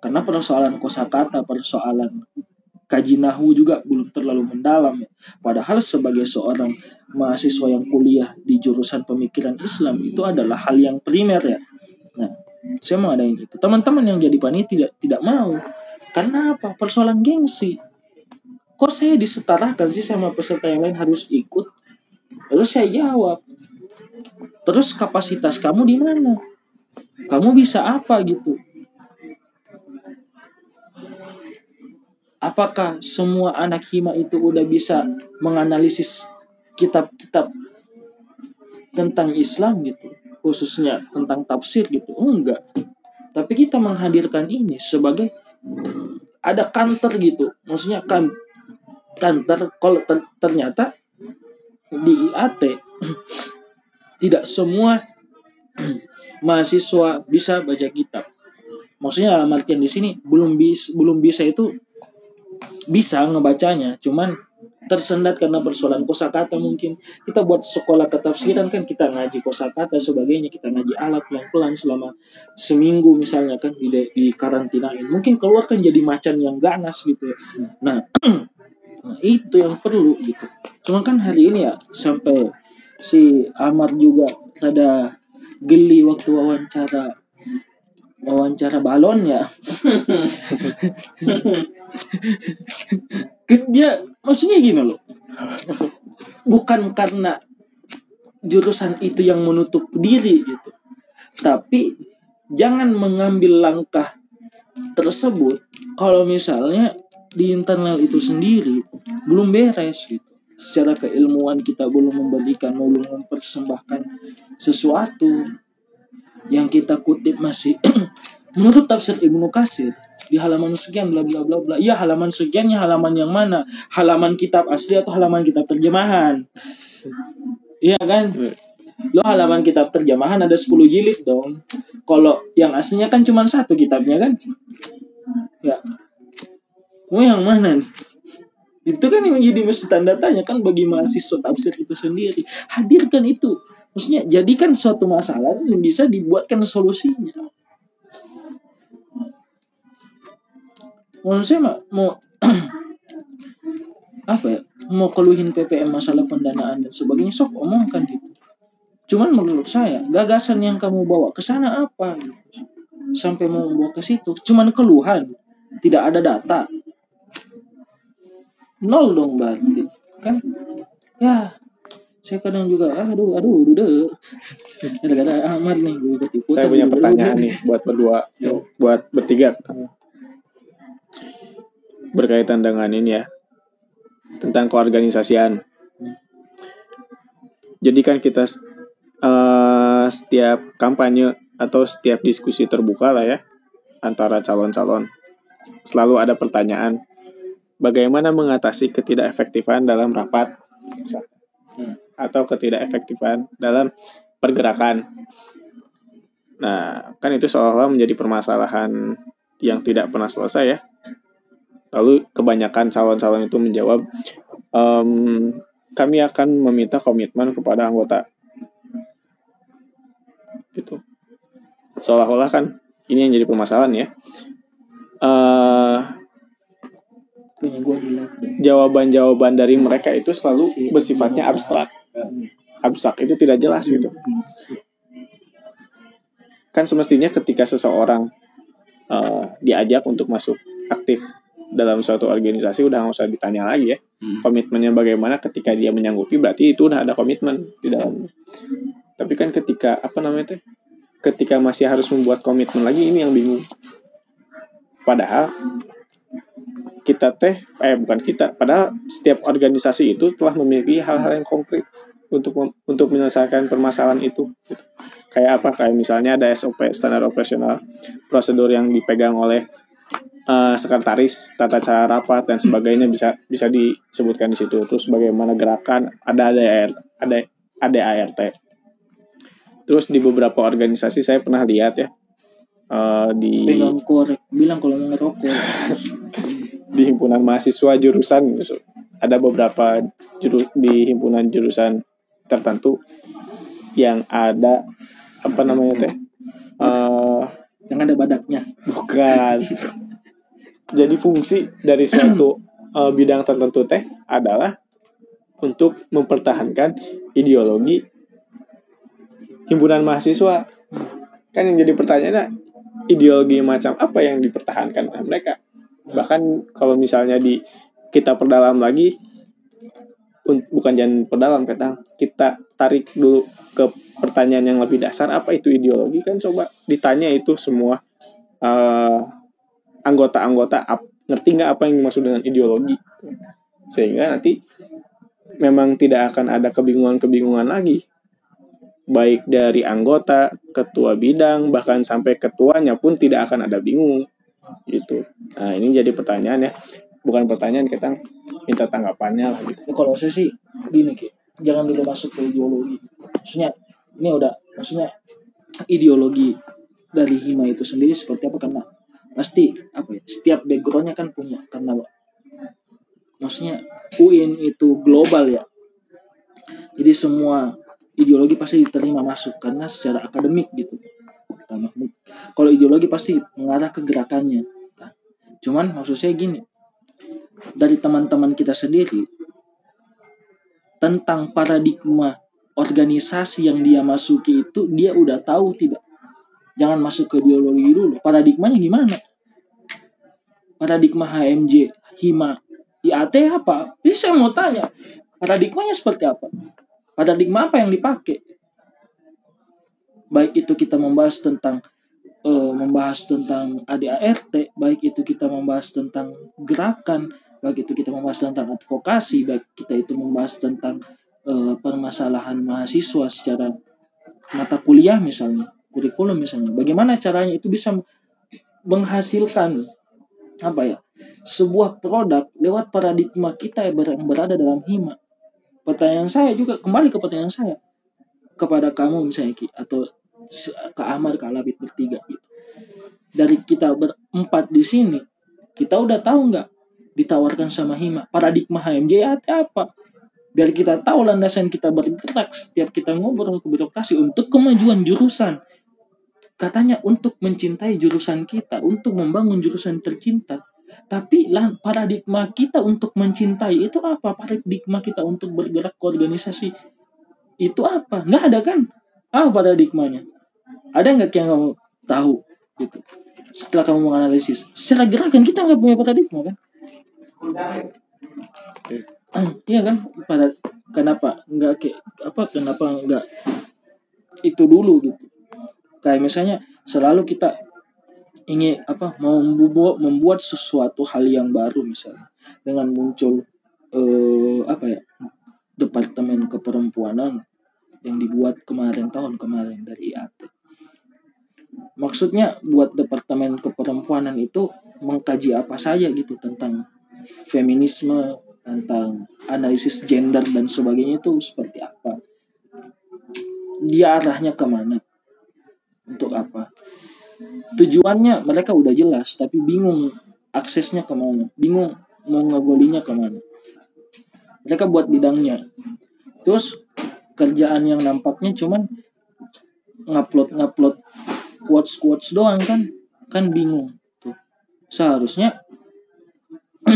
Karena persoalan kosakata persoalan kaji nahu juga belum terlalu mendalam. Padahal sebagai seorang mahasiswa yang kuliah di jurusan pemikiran Islam itu adalah hal yang primer ya. Nah saya mau ngadain itu. Teman-teman yang jadi panitia tidak tidak mau. Karena apa? Persoalan gengsi. Kok saya disetarakan sih sama peserta yang lain harus ikut? Terus saya jawab terus kapasitas kamu di mana? Kamu bisa apa gitu? Apakah semua anak hima itu udah bisa menganalisis kitab-kitab tentang Islam gitu? Khususnya tentang tafsir gitu? Enggak. Tapi kita menghadirkan ini sebagai ada kantor gitu. Maksudnya kan kantor kalau ter- ternyata di IAT tidak semua mahasiswa bisa baca kitab maksudnya dalam artian di sini belum bis belum bisa itu bisa ngebacanya cuman tersendat karena persoalan kosakata mungkin kita buat sekolah ketafsiran kan kita ngaji kosakata sebagainya kita ngaji alat pelan-pelan selama seminggu misalnya kan di di karantinain mungkin keluar kan jadi macan yang ganas gitu ya. nah Nah, itu yang perlu gitu. Cuma kan hari ini ya sampai si Amar juga rada geli waktu wawancara wawancara balon ya. Dia maksudnya gini loh. Bukan karena jurusan itu yang menutup diri gitu. Tapi jangan mengambil langkah tersebut kalau misalnya di internal itu sendiri belum beres gitu secara keilmuan kita belum memberikan belum mempersembahkan sesuatu yang kita kutip masih menurut tafsir Ibnu Katsir di halaman sekian bla bla bla bla. Iya halaman sekiannya halaman yang mana? Halaman kitab asli atau halaman kitab terjemahan? Iya kan? Lo halaman kitab terjemahan ada 10 jilid dong. Kalau yang aslinya kan cuma satu kitabnya kan? Ya. Mau yang mana nih itu kan yang menjadi mesti tanda tanya kan bagi mahasiswa tafsir itu sendiri. Hadirkan itu. Maksudnya jadikan suatu masalah yang bisa dibuatkan solusinya. Saya mah, mau apa ya? Mau keluhin PPM masalah pendanaan dan sebagainya sok omongkan gitu. Cuman menurut saya gagasan yang kamu bawa ke sana apa gitu? Sampai mau membawa ke situ. Cuman keluhan. Tidak ada data nol dong berarti. Kan? Ya. Saya kadang juga ah, aduh aduh udah ada-ada amat nih gue ikutan. Saya punya pertanyaan nih buat berdua, buat bertiga. Berkaitan dengan ini ya, tentang keorganisasian. Jadi kan kita eh, setiap kampanye atau setiap diskusi terbuka lah ya antara calon-calon. Selalu ada pertanyaan bagaimana mengatasi ketidakefektifan dalam rapat atau ketidakefektifan dalam pergerakan. Nah, kan itu seolah-olah menjadi permasalahan yang tidak pernah selesai ya. Lalu kebanyakan calon-calon itu menjawab, "Em, kami akan meminta komitmen kepada anggota. Gitu. Seolah-olah kan ini yang jadi permasalahan ya. Eh, punya gue di live dong. jawaban-jawaban dari mereka itu selalu bersifatnya abstrak. Abstrak itu tidak jelas gitu. Kan semestinya ketika seseorang eh, diajak untuk masuk aktif dalam suatu organisasi udah nggak usah ditanya lagi ya. Komitmennya bagaimana ketika dia menyanggupi berarti itu udah ada komitmen di dalam. Tapi kan ketika apa namanya teh? Ketika masih harus membuat komitmen lagi ini yang bingung. Padahal kita teh eh bukan kita padahal setiap organisasi itu telah memiliki hal-hal yang konkret untuk mem- untuk menyelesaikan permasalahan itu. Gitu. kayak apa? Kayak misalnya ada SOP standar operasional prosedur yang dipegang oleh eh, sekretaris tata cara rapat dan sebagainya bisa bisa disebutkan di situ. Terus bagaimana gerakan ada ADR ada ada ART terus di beberapa organisasi saya pernah lihat ya eh, di pegang korek bilang kalau mau ngerokok di himpunan mahasiswa jurusan. Ada beberapa juru, di himpunan jurusan tertentu yang ada apa namanya teh? Eh, yang ada badaknya. bukan. Jadi fungsi dari suatu eh, bidang tertentu teh adalah untuk mempertahankan ideologi himpunan mahasiswa. Kan yang jadi pertanyaannya ideologi macam apa yang dipertahankan oleh mereka bahkan kalau misalnya di kita perdalam lagi bukan jangan perdalam kata kita tarik dulu ke pertanyaan yang lebih dasar apa itu ideologi? Kan coba ditanya itu semua eh, anggota-anggota ap- ngerti nggak apa yang dimaksud dengan ideologi? Sehingga nanti memang tidak akan ada kebingungan-kebingungan lagi. Baik dari anggota ketua bidang bahkan sampai ketuanya pun tidak akan ada bingung gitu. Nah ini jadi pertanyaan ya. Bukan pertanyaan kita minta tanggapannya lah gitu. Kalau saya sih gini ki. Jangan dulu masuk ke ideologi. Maksudnya ini udah maksudnya ideologi dari hima itu sendiri seperti apa? Karena pasti apa ya setiap backgroundnya kan punya. Karena maksudnya UIN itu global ya. Jadi semua ideologi pasti diterima masuk karena secara akademik gitu Pertama, kalau ideologi pasti mengarah ke gerakannya Nah, cuman maksud saya gini dari teman-teman kita sendiri tentang paradigma organisasi yang dia masuki itu dia udah tahu tidak? Jangan masuk ke ideologi dulu. Paradigmanya gimana? Paradigma HMJ HIMA IAT apa? Ini saya mau tanya paradigmanya seperti apa? Paradigma apa yang dipakai baik itu kita membahas tentang eh, membahas tentang ADART baik itu kita membahas tentang gerakan baik itu kita membahas tentang advokasi baik kita itu membahas tentang eh, permasalahan mahasiswa secara mata kuliah misalnya kurikulum misalnya. Bagaimana caranya itu bisa menghasilkan apa ya sebuah produk lewat paradigma kita yang berada dalam hima? Pertanyaan saya juga kembali ke pertanyaan saya kepada kamu misalnya Ki atau ke Amar ke Alabit bertiga gitu. Dari kita berempat di sini kita udah tahu nggak ditawarkan sama hima? Paradigma HMJ apa? Biar kita tahu landasan kita bergerak setiap kita ngobrol ke birokrasi untuk kemajuan jurusan. Katanya untuk mencintai jurusan kita untuk membangun jurusan tercinta. Tapi paradigma kita untuk mencintai itu apa? Paradigma kita untuk bergerak ke organisasi itu apa? Nggak ada kan? Apa paradigmanya? Ada nggak yang kamu tahu? Gitu. Setelah kamu menganalisis. Secara gerakan kita nggak punya paradigma kan? Iya kan? Pada kenapa nggak kayak apa kenapa nggak itu dulu gitu? Kayak misalnya selalu kita ingin apa mau membuat membuat sesuatu hal yang baru misalnya. Dengan muncul eh, apa ya departemen keperempuanan yang dibuat kemarin tahun kemarin dari IAT maksudnya buat departemen keperempuanan itu mengkaji apa saja gitu tentang feminisme tentang analisis gender dan sebagainya itu seperti apa? Dia arahnya ke mana? Untuk apa? Tujuannya mereka udah jelas tapi bingung aksesnya ke mana? Bingung mau ngegolinya ke mana mereka buat bidangnya. Terus kerjaan yang nampaknya cuman ngupload ngupload quotes quotes doang kan. Kan bingung. Tuh. Seharusnya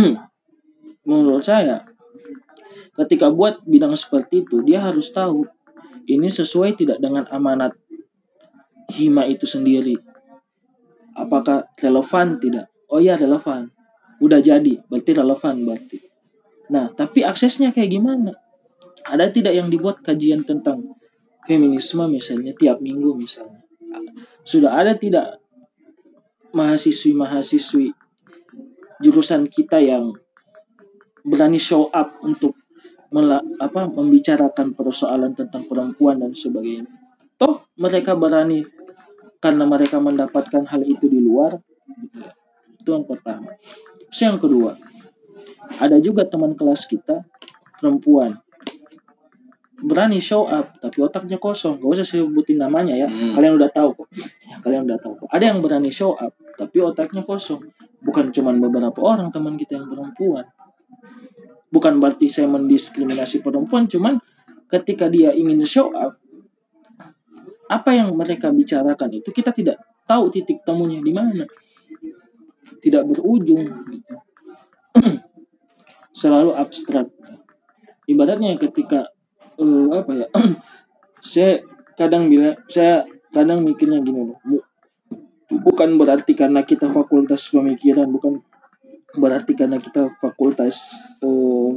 menurut saya ketika buat bidang seperti itu dia harus tahu ini sesuai tidak dengan amanat hima itu sendiri. Apakah relevan? Tidak. Oh ya relevan. Udah jadi berarti relevan berarti nah tapi aksesnya kayak gimana? Ada tidak yang dibuat kajian tentang feminisme misalnya tiap minggu misalnya? Sudah ada tidak mahasiswi mahasiswi jurusan kita yang berani show up untuk mela- apa membicarakan persoalan tentang perempuan dan sebagainya? Toh mereka berani karena mereka mendapatkan hal itu di luar gitu ya. itu yang pertama. Terus yang kedua ada juga teman kelas kita perempuan. Berani show up tapi otaknya kosong. Gak usah sebutin namanya ya. Hmm. kalian udah tahu kok. Ya, kalian udah tahu kok. Ada yang berani show up tapi otaknya kosong. Bukan cuman beberapa orang teman kita yang perempuan. Bukan berarti saya mendiskriminasi perempuan cuman ketika dia ingin show up apa yang mereka bicarakan itu kita tidak tahu titik temunya di mana. Tidak berujung gitu. Selalu abstrak. Ibaratnya ketika eh, apa ya saya kadang bilang saya kadang mikirnya gini loh bu- bukan berarti karena kita fakultas pemikiran bukan berarti karena kita fakultas eh,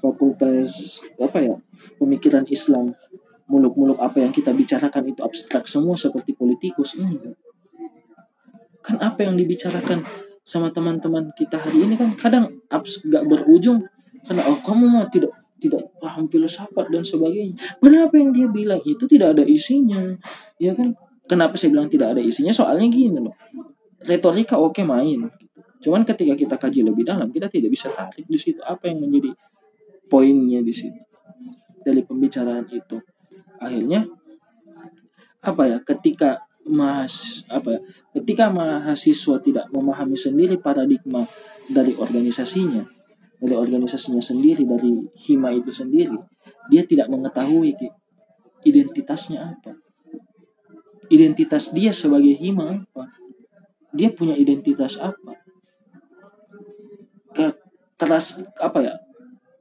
fakultas apa ya pemikiran Islam muluk-muluk apa yang kita bicarakan itu abstrak semua seperti politikus. Enggak. Kan apa yang dibicarakan sama teman-teman kita hari ini kan kadang abs gak berujung. Karena oh kamu mah tidak tidak paham filsafat dan sebagainya. Padahal apa yang dia bilang? Itu tidak ada isinya. Ya kan? Kenapa saya bilang tidak ada isinya? Soalnya gini loh. Retorika oke main. Cuman ketika kita kaji lebih dalam kita tidak bisa tarik di situ. Apa yang menjadi poinnya di situ? Dari pembicaraan itu. Akhirnya apa ya? Ketika mahas apa ketika mahasiswa tidak memahami sendiri paradigma dari organisasinya dari organisasinya sendiri dari hima itu sendiri dia tidak mengetahui identitasnya apa. Identitas dia sebagai hima apa? Dia punya identitas apa? Ke keras apa ya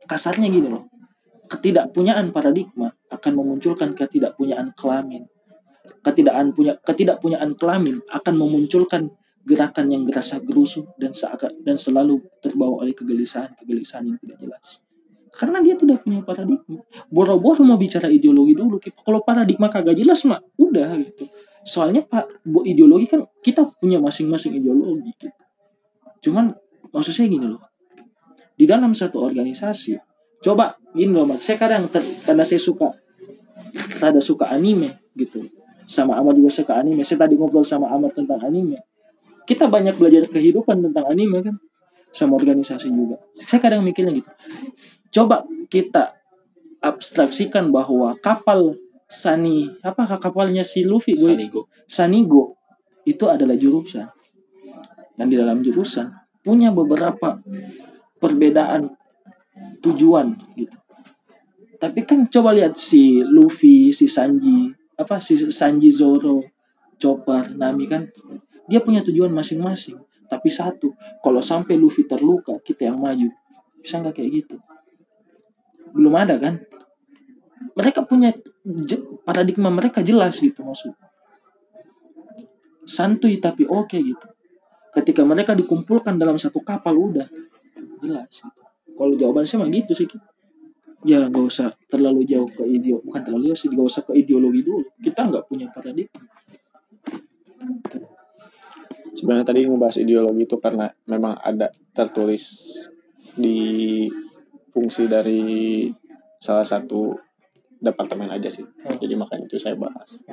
kasarnya gini loh. Ketidakpunyaan paradigma akan memunculkan ketidakpunyaan kelamin ketidakpunyaan punya ketidakpunyaan kelamin akan memunculkan gerakan yang gerasa gerusu dan seakan dan selalu terbawa oleh kegelisahan kegelisahan yang tidak jelas. Karena dia tidak punya paradigma. Boro-boro mau bicara ideologi dulu. Kalau paradigma kagak jelas mah udah gitu. Soalnya pak ideologi kan kita punya masing-masing ideologi gitu. Cuman maksud saya gini loh. Di dalam satu organisasi coba gini loh mas saya kadang ter- karena saya suka rada suka anime gitu sama Ahmad juga suka anime. Saya tadi ngobrol sama Ahmad tentang anime. Kita banyak belajar kehidupan tentang anime kan? Sama organisasi juga. Saya kadang mikirnya gitu. Coba kita abstraksikan bahwa kapal Sani apa kapalnya si Luffy gue? Sanigo. Sanigo. Itu adalah jurusan. Dan di dalam jurusan punya beberapa perbedaan tujuan gitu. Tapi kan coba lihat si Luffy si Sanji apa si Sanji Zoro Chopper Nami kan dia punya tujuan masing-masing. Tapi satu kalau sampai Luffy terluka kita yang maju. Bisa nggak kayak gitu? Belum ada kan? Mereka punya paradigma mereka jelas gitu maksud. Santuy tapi oke gitu. Ketika mereka dikumpulkan dalam satu kapal udah. Jelas gitu. Kalau jawaban saya mah gitu sih Ki. Ya gak usah terlalu jauh ke ideo bukan terlalu jauh sih gak usah ke ideologi dulu. Kita nggak punya paradigma. Sebenarnya tadi ngebahas ideologi itu karena memang ada tertulis di fungsi dari salah satu departemen aja sih. Jadi makanya itu saya bahas.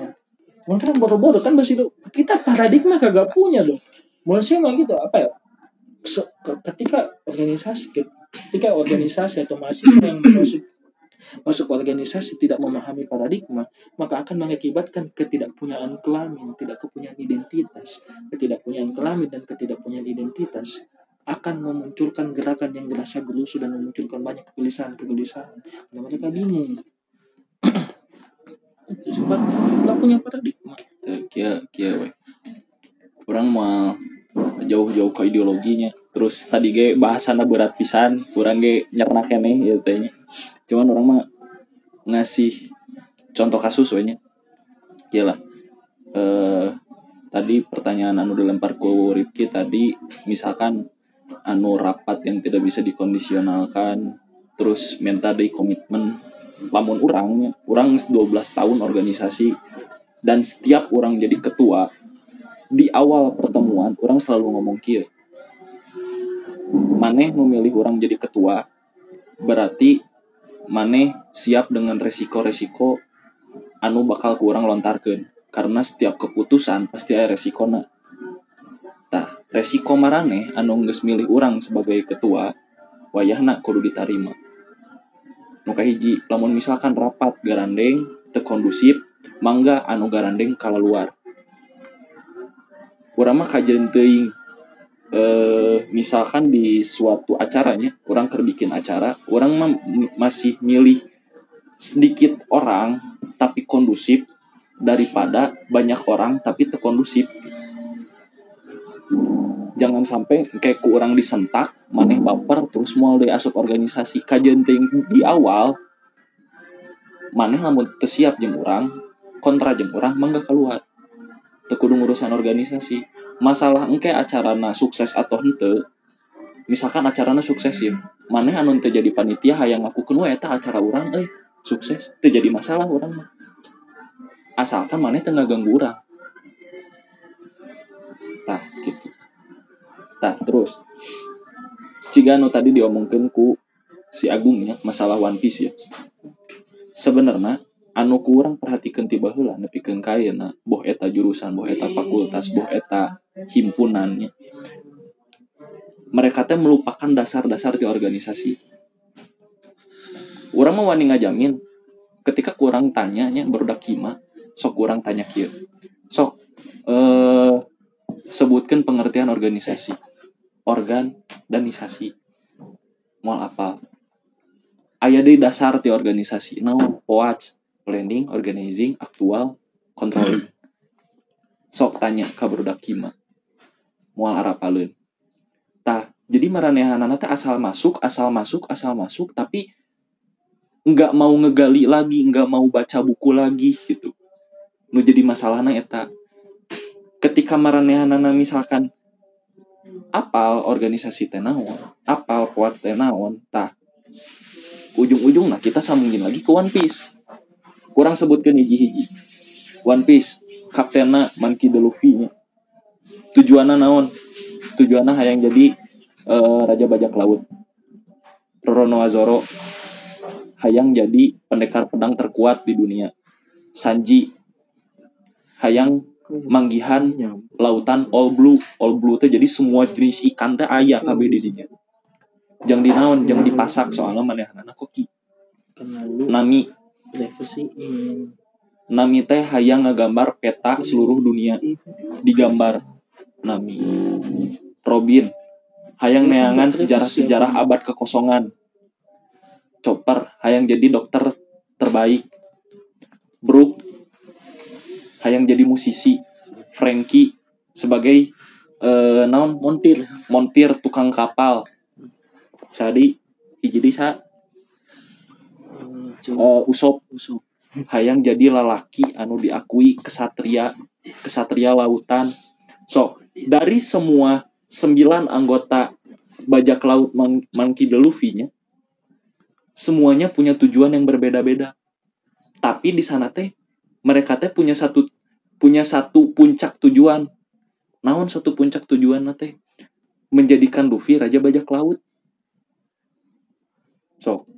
Mungkin kan bodoh-bodoh kan bahas itu kita paradigma kagak punya dong. Menurut saya mah gitu apa ya? Ketika organisasi ketika organisasi atau mahasiswa yang masuk masuk organisasi tidak memahami paradigma maka akan mengakibatkan ketidakpunyaan kelamin tidak kepunyaan identitas. Ketidakpunyaan kelamin dan ketidakpunyaan identitas akan memunculkan gerakan yang gerasa gerusu dan memunculkan banyak kegelisahan kegelisahan. Dan mereka bingung. Itu sebab nggak punya paradigma. Kia kia orang mau jauh-jauh ke ideologinya. Terus tadi ge bahasana berat pisan kurang ge nyerna kene ya tanya. Cuman orang mah ngasih contoh kasus we nya Iyalah. eh tadi pertanyaan anu dilempar ku Rifki tadi misalkan anu rapat yang tidak bisa dikondisionalkan terus minta dari komitmen lamun orangnya orang 12 tahun organisasi dan setiap orang jadi ketua di awal pertemuan orang selalu ngomong kia maneh memilih orang jadi ketua berarti maneh siap dengan resiko-resiko anu bakal ku orang lontarkeun karena setiap keputusan pasti ada resikona. Tah resiko marane anu geus milih orang sebagai ketua wayahna kudu ditarima. Nu kahiji lamun misalkan rapat garandeng teu kondusif mangga anu garandeng luar urang mah kajian teuing eh misalkan di suatu acaranya orang keur bikin acara orang mah masih milih sedikit orang tapi kondusif daripada banyak orang tapi terkondusif jangan sampai kayak ku orang disentak maneh baper terus mau asup organisasi. Kajenting di awal maneh lamun teu siap jeung urang kontra jeung urang mangga keluar teu kudu urusan organisasi. Masalah engke acarana sukses atau henteu misalkan acarana sukses ya maneh anu teu jadi panitia hayang ngakukeun we eta acara urang euy sukses teu jadi masalah urang mah. Asalkan maneh teu ngaganggu urang. Tah gitu. Tah terus. Ciga anu tadi diomongkeun ku si Agungnya masalah One Piece ya sebenarnya anu kurang perhatikan tiba heula nepikeun kayeuna boh eta jurusan boh eta fakultas boh eta himpunannya. Mereka teh melupakan dasar-dasar di organisasi. Orang mau ngajamin ketika kurang tanya nya barudak kima sok kurang tanya kieu. Sok eh sebutkan pengertian organisasi organ danisasi mau apa aya di dasar ti organisasi naon? Watch planning organizing aktual controlling sok tanya ka barudak kima. Moal arapaleun tah jadi maranehanana teh asal masuk asal masuk asal masuk tapi nggak mau ngegali lagi nggak mau baca buku lagi gitu. Nu jadi masalahna eta. Ketika maranehanana misalkan apal organisasi teh naon apal kuat teh naon tah ujung-ujung nah kita sambungin lagi ke One Piece kurang sebutkan hiji-hiji. One Piece kaptenna Monkey D. Luffy nya tujuanna naon? Tujuanna hayang jadi eh, raja bajak laut. Roronoa Zoro hayang jadi pendekar pedang terkuat di dunia. Sanji hayang manggihan lautan all blue. All blue teh jadi semua jenis ikan teh aya kabeh di dinya jang dinaon jang dipasak soalnya manehanana koki. Karena lu. Nami diversiin. nami teh hayang ngagambar peta seluruh dunia. Digambar nami. Robin hayang neangan sejarah-sejarah abad kekosongan. Chopper hayang jadi dokter terbaik. Brook hayang jadi musisi. Frankie sebagai eh, naon? Montir. Montir tukang kapal. Sadi hiji sa Cuma eh, Usop usuk. hayang jadi lalaki anu diakui kesatria kesatria lautan. So dari semua sembilan anggota bajak laut Man Monkey D. Luffy nya semuanya punya tujuan yang berbeda-beda. Tapi di sana teh mereka teh punya satu punya satu puncak tujuan. Naon satu puncak tujuan teh? Menjadikan Luffy raja bajak laut. So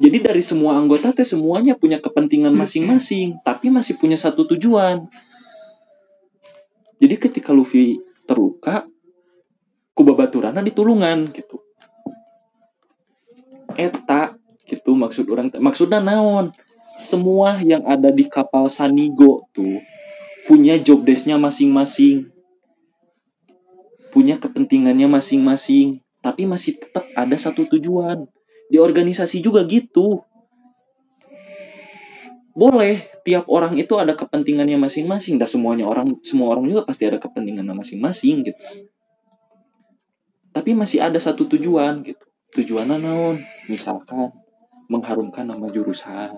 jadi dari semua anggota teh semuanya punya kepentingan masing-masing, tapi masih punya satu tujuan. Jadi ketika Luffy terluka, kubabaturana ditulungan gitu. Eta gitu maksud orang maksudnya naon? Semua yang ada di kapal Sanigo tuh punya job desk-nya masing-masing. Punya kepentingannya masing-masing, tapi masih tetap ada satu tujuan di organisasi juga gitu. Boleh, tiap orang itu ada kepentingannya masing-masing. Dan semuanya orang, semua orang juga pasti ada kepentingannya masing-masing gitu. Tapi masih ada satu tujuan gitu. Tujuannya naon? Misalkan mengharumkan nama jurusan.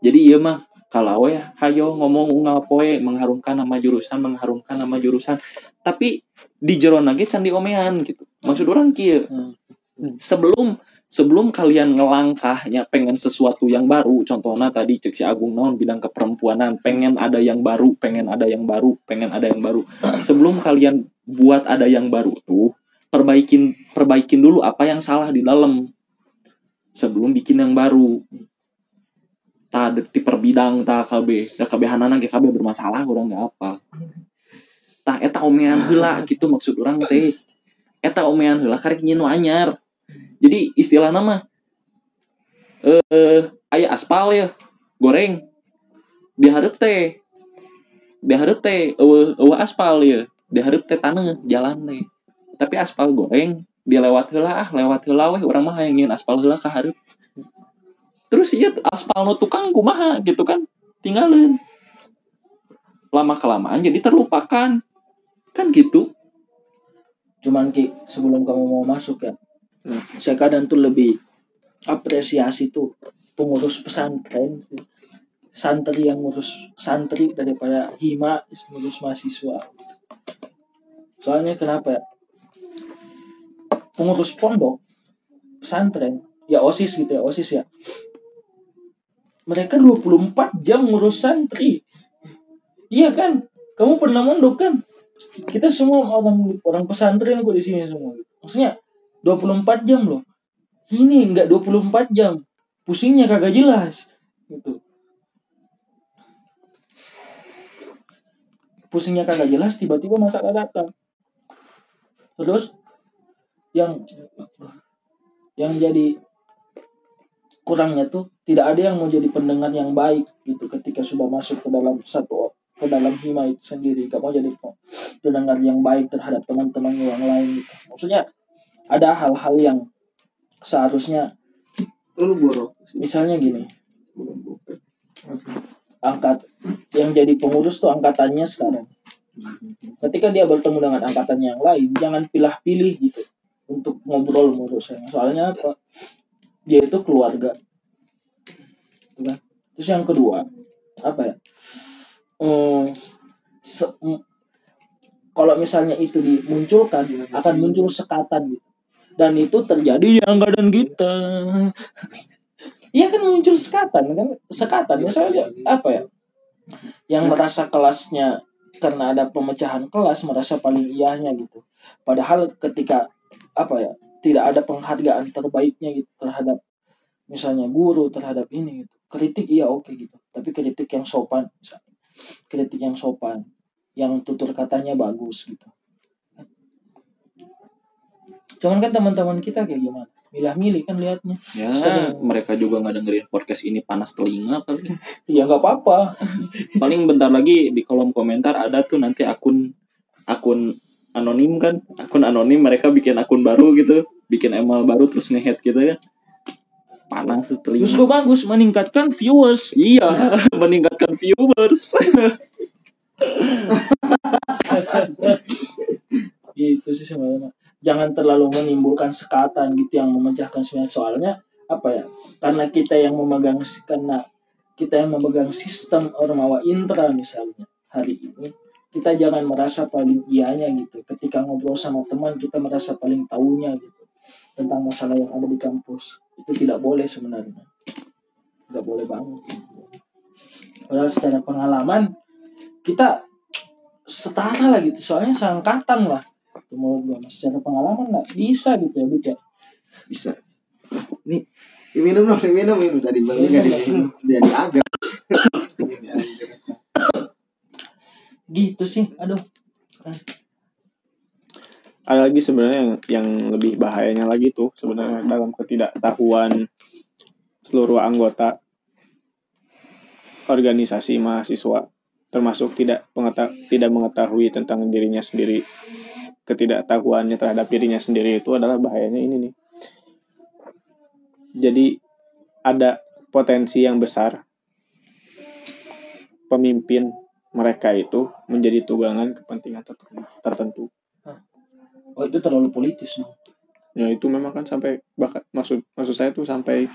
Jadi iya mah kalau ya hayo ngomong ngapoe mengharumkan nama jurusan, mengharumkan nama jurusan. Tapi di jeron lagi candi omean gitu. Maksud orang kieu. Sebelum sebelum kalian ngelangkahnya pengen sesuatu yang baru contohnya tadi cek si Agung naon bidang keperempuanan pengen ada yang baru pengen ada yang baru pengen ada yang baru. Sebelum kalian buat ada yang baru tuh perbaikin perbaikin dulu apa yang salah di dalam. Sebelum bikin yang baru. Tak di per bidang tak KB tak KB hanana KB bermasalah orang nggak apa. Tak eta omean heula gitu maksud orang teh. Eta omean heula karek nyinu anyar jadi istilah nama eh aya aspal ya goreng. Diharap teh diharap teh eueuh eueuh aspal ya. Diharap teh tanah jalan teh. Tapi aspal goreng dilewat heula ah lewat heula weh urang mah nyieun aspal heula ka hareup terus ieu aspal nu tukang kumaha gitu kan tinggalin. Lama kelamaan jadi terlupakan. Kan gitu. Cuman ki sebelum kamu mau masuk ya Hmm. saya kadang tuh lebih apresiasi tuh pengurus pesantren santri yang ngurus santri daripada hima ngurus mahasiswa. Soalnya kenapa ya? Pengurus pondok pesantren ya osis gitu ya osis ya. Mereka 24 jam ngurus santri. Iya kan? Kamu pernah mondok kan? Kita semua orang orang pesantren kok di sini semua. Maksudnya 24 jam loh. Ini enggak 24 jam. Pusingnya kagak jelas. Gitu. Pusingnya kagak jelas tiba-tiba masalah datang. Terus yang yang jadi kurangnya tuh tidak ada yang mau jadi pendengar yang baik gitu ketika sudah masuk ke dalam satu ke dalam hima itu sendiri. Gak mau jadi pendengar yang baik terhadap teman-temannya yang lain gitu. maksudnya ada hal-hal yang seharusnya Lu borok. misalnya gini. Angkat yang jadi pengurus tuh angkatannya sekarang. Ketika dia bertemu dengan angkatan yang lain jangan pilah-pilih gitu untuk ngobrol menurut saya. Soalnya apa? Dia itu keluarga. Gitu kan? terus yang kedua apa ya? Hmm, se- m- kalau misalnya itu dimunculkan akan muncul sekatan gitu dan itu terjadi di angkatan kita. Iya kan muncul sekatan kan? Sekatan. Misalnya apa ya? Yang merasa kelasnya karena ada pemecahan kelas merasa paling iyahnya gitu. Padahal ketika apa ya tidak ada penghargaan terbaiknya gitu terhadap misalnya guru terhadap ini gitu. Kritik iya oke gitu. Tapi kritik yang sopan misalnya. Kritik yang sopan yang tutur katanya bagus gitu cuman kan teman-teman kita kayak gimana? Milah-milih kan liatnya. Ya Sering. mereka juga nggak dengerin podcast ini panas telinga kali ya nggak apa-apa. Paling bentar lagi di kolom komentar ada tuh nanti akun akun anonim kan? Akun anonim mereka bikin akun baru gitu. Bikin email baru terus ngehead gitu kan panas telinga. Justru bagus meningkatkan viewers. Iya meningkatkan viewers. Gitu sih sebenarnya jangan terlalu menimbulkan sekatan gitu yang memecahkan semuanya. Soalnya apa ya karena kita yang memegang karena kita yang memegang sistem ormawa intra misalnya hari ini kita jangan merasa paling ianya gitu. Ketika ngobrol sama teman kita merasa paling tahunya gitu tentang masalah yang ada di kampus. Itu tidak boleh sebenarnya. Nggak boleh banget. Padahal secara pengalaman kita setara lah gitu. Soalnya seangkatan lah itu menurut gua Mas. secara pengalaman nggak bisa gitu ya Bit, ya Bisa. Nih, diminum dong, diminum minum dari balik nggak diminum dari agak. gitu sih aduh ada lagi sebenarnya yang yang lebih bahayanya lagi tuh sebenarnya dalam ketidaktahuan seluruh anggota organisasi mahasiswa termasuk tidak pengeta- tidak mengetahui tentang dirinya sendiri ketidaktahuannya terhadap dirinya sendiri itu adalah bahayanya ini nih. Jadi ada potensi yang besar pemimpin mereka itu menjadi tunggangan kepentingan tertentu- oh itu terlalu politis dong ya itu memang kan sampai bahkan maksud maksud saya tuh sampai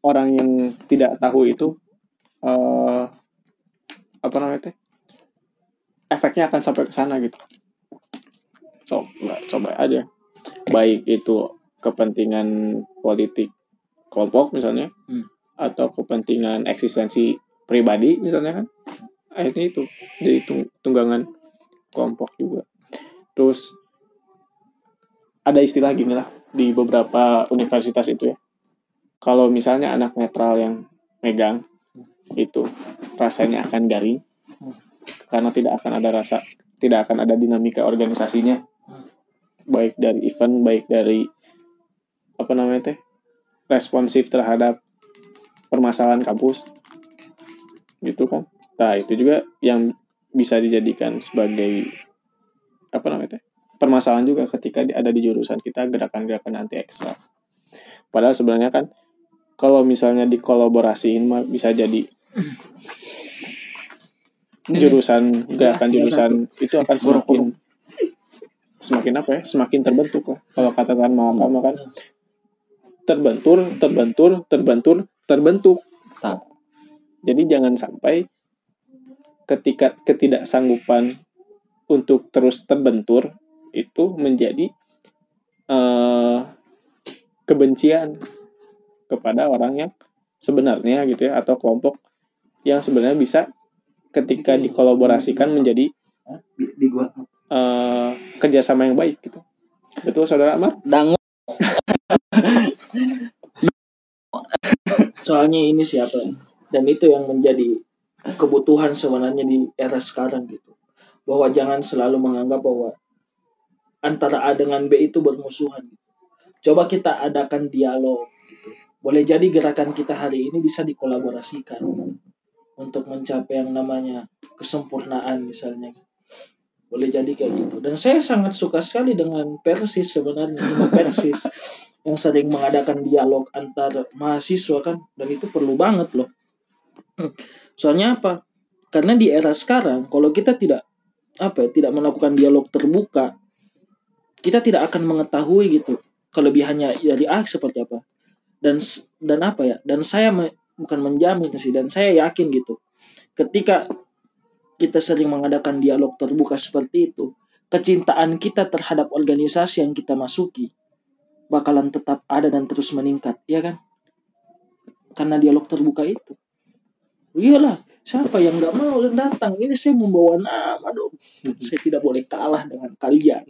orang yang tidak tahu itu eh apa namanya teh? Efeknya akan sampai ke sana gitu coba coba aja baik itu kepentingan politik kelompok misalnya Hmm. atau kepentingan eksistensi pribadi misalnya kan akhirnya itu jadi tung- tunggangan kelompok juga terus ada istilah gini lah di beberapa universitas itu ya. Kalau misalnya anak netral yang megang itu rasanya akan garing karena tidak akan ada rasa, tidak akan ada dinamika organisasinya. Baik dari event, baik dari apa namanya teh responsif terhadap permasalahan kampus. Gitu kan. Nah, itu juga yang bisa dijadikan sebagai apa namanya teh permasalahan juga ketika ada di jurusan kita gerakan-gerakan anti ekstra. Padahal sebenarnya kan kalau misalnya dikolaborasiin mah bisa jadi jurusan gerakan Ya, jurusan itu akan semakin semakin apa ya semakin terbentuk lah. Kalau kata Tan Malakama kan terbentur terbentur terbentur terbentuk. Jadi jangan sampai ketika ketidaksanggupan untuk terus terbentur itu menjadi eh, kebencian kepada orang yang sebenarnya gitu ya atau kelompok yang sebenarnya bisa ketika dikolaborasikan menjadi di, di gua eh, kerjasama yang baik gitu. Betul saudara Amar? Dangu. Soalnya ini siapa? Dan itu yang menjadi kebutuhan sebenarnya di era sekarang gitu. Bahwa jangan selalu menganggap bahwa antara A dengan B itu bermusuhan coba kita adakan dialog gitu. Boleh jadi gerakan kita hari ini bisa dikolaborasikan untuk mencapai yang namanya kesempurnaan misalnya boleh jadi kayak gitu. Dan saya sangat suka sekali dengan Persis sebenarnya Persis yang sering mengadakan dialog antar mahasiswa kan. Dan itu perlu banget loh. Soalnya apa? Karena di era sekarang kalau kita tidak apa ya tidak melakukan dialog terbuka kita tidak akan mengetahui gitu kelebihannya dari A seperti apa. Dan dan apa ya dan saya me- bukan menjamin sih dan saya yakin gitu. Ketika kita sering mengadakan dialog terbuka seperti itu kecintaan kita terhadap organisasi yang kita masuki bakalan tetap ada dan terus meningkat ya kan? Karena dialog terbuka itu. Iyalah siapa yang nggak mau datang? Ini saya membawa nama dong. Saya tidak boleh kalah dengan kalian.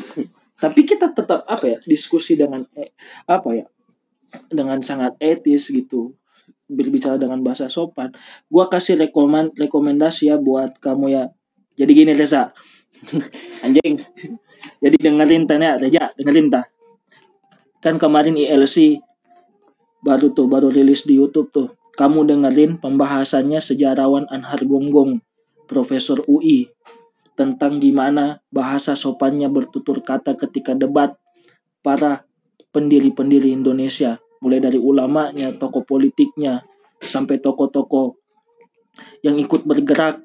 Tapi kita tetap apa ya diskusi dengan eh, apa ya dengan sangat etis gitu berbicara dengan bahasa sopan gua kasih rekomen rekomendasi ya buat kamu ya. Jadi gini Reza. Anjing. Jadi dengerin tanya Reza dengerin tah. Kan kemarin ILC baru tuh baru rilis di YouTube tuh. Kamu dengerin pembahasannya sejarawan Anhar Gonggong Profesor UI tentang gimana bahasa sopannya bertutur kata ketika debat para pendiri-pendiri Indonesia mulai dari ulamanya, tokoh politiknya sampai tokoh-tokoh yang ikut bergerak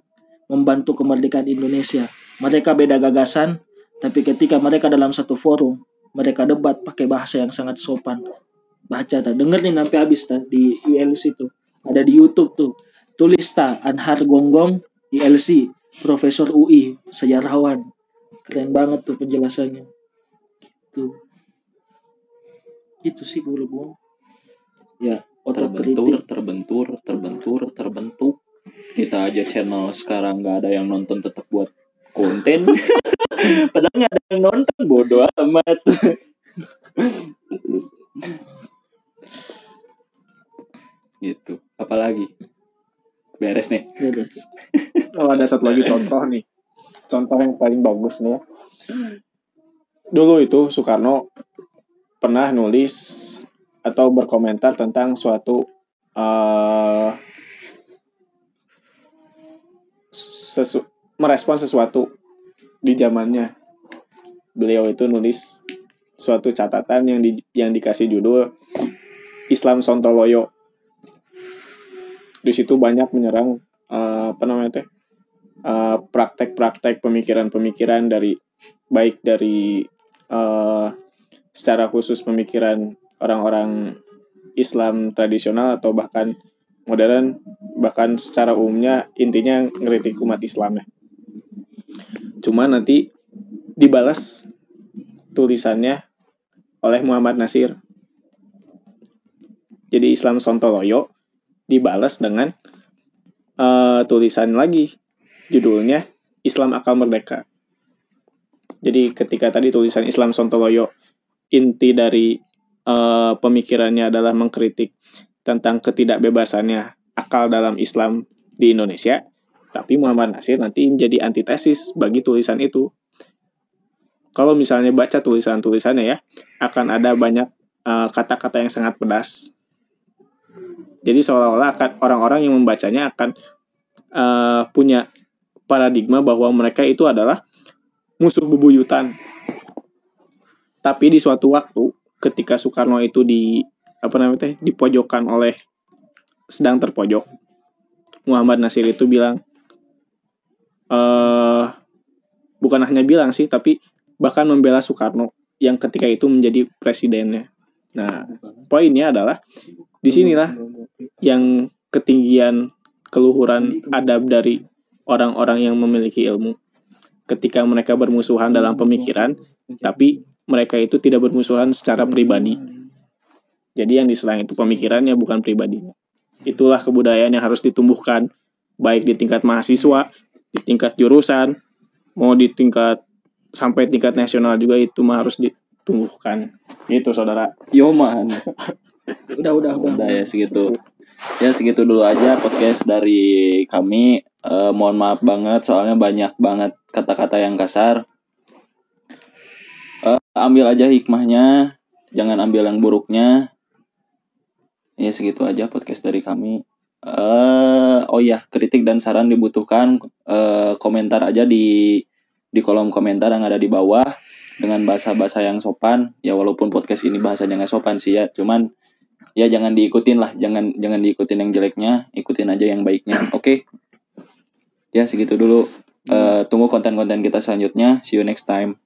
membantu kemerdekaan Indonesia. Mereka beda gagasan, tapi ketika mereka dalam satu forum, mereka debat pakai bahasa yang sangat sopan. Baca ta, dengerin sampai habis ta di ILC itu. Ada di YouTube tuh. Tulis ta Anhar Gonggong ILC, Profesor UI, sejarawan. Keren banget tuh penjelasannya. Gitu. Gitu sih gue gue. Ya, terbentur otokritik. terbentur terbentur terbentuk kita aja channel sekarang nggak ada yang nonton tetap buat konten padahal nggak ada yang nonton bodoh amat gitu apalagi beres nih Gitu. Oh ada satu lagi contoh nih. Contoh yang paling bagus nih ya. Dulu itu Soekarno pernah nulis atau berkomentar tentang suatu eh sesu merespon sesuatu di zamannya. Beliau itu nulis suatu catatan yang di, yang dikasih judul Islam Sontoloyo. Di situ banyak menyerang eh, apa namanya teh eh, praktek-praktek pemikiran-pemikiran dari baik dari eh, secara khusus pemikiran orang-orang Islam tradisional atau bahkan modern bahkan secara umumnya intinya ngeritik umat Islam ya. Cuma nanti dibalas tulisannya oleh Muhammad Nasir. Jadi Islam Sontoloyo dibalas dengan eh, tulisan lagi judulnya Islam Akal Merdeka. Jadi ketika tadi tulisan Islam Sontoloyo inti dari eh, pemikirannya adalah mengkritik tentang ketidakbebasannya akal dalam Islam di Indonesia, tapi Muhammad Nasir nanti menjadi antitesis bagi tulisan itu. Kalau misalnya baca tulisan-tulisannya ya, akan ada banyak eh, kata-kata yang sangat pedas. Jadi seolah-olah akan orang-orang yang membacanya akan eh, punya paradigma bahwa mereka itu adalah musuh bebuyutan. Tapi di suatu waktu ketika Soekarno itu di apa namanya teh dipojokkan oleh sedang terpojok, Muhammad Nasir itu bilang eh bukan hanya bilang sih tapi bahkan membela Soekarno yang ketika itu menjadi presidennya. Nah, poinnya adalah di sinilah yang ketinggian keluhuran adab dari orang-orang yang memiliki ilmu. Ketika mereka bermusuhan dalam pemikiran, tapi mereka itu tidak bermusuhan secara pribadi. Jadi yang diserang itu pemikirannya bukan pribadinya. Itulah kebudayaan yang harus ditumbuhkan baik di tingkat mahasiswa, di tingkat jurusan, mau di tingkat sampai tingkat nasional juga itu mah harus ditumbuhkan. Gitu saudara. Yo man. Udah udah udah. Udah ya segitu. Ya segitu dulu aja podcast dari kami. Eh, mohon maaf banget soalnya banyak banget kata-kata yang kasar. Ambil aja hikmahnya, jangan ambil yang buruknya. Ya segitu aja podcast dari kami. Eh, oh ya, kritik dan saran dibutuhkan. Eh, komentar aja di di kolom komentar yang ada di bawah dengan bahasa-bahasa yang sopan. Ya walaupun podcast ini bahasanya nggak sopan sih ya, cuman ya jangan diikutin lah jangan jangan diikutin yang jeleknya ikutin aja yang baiknya oke ya segitu dulu Eh, tunggu konten-konten kita selanjutnya see you next time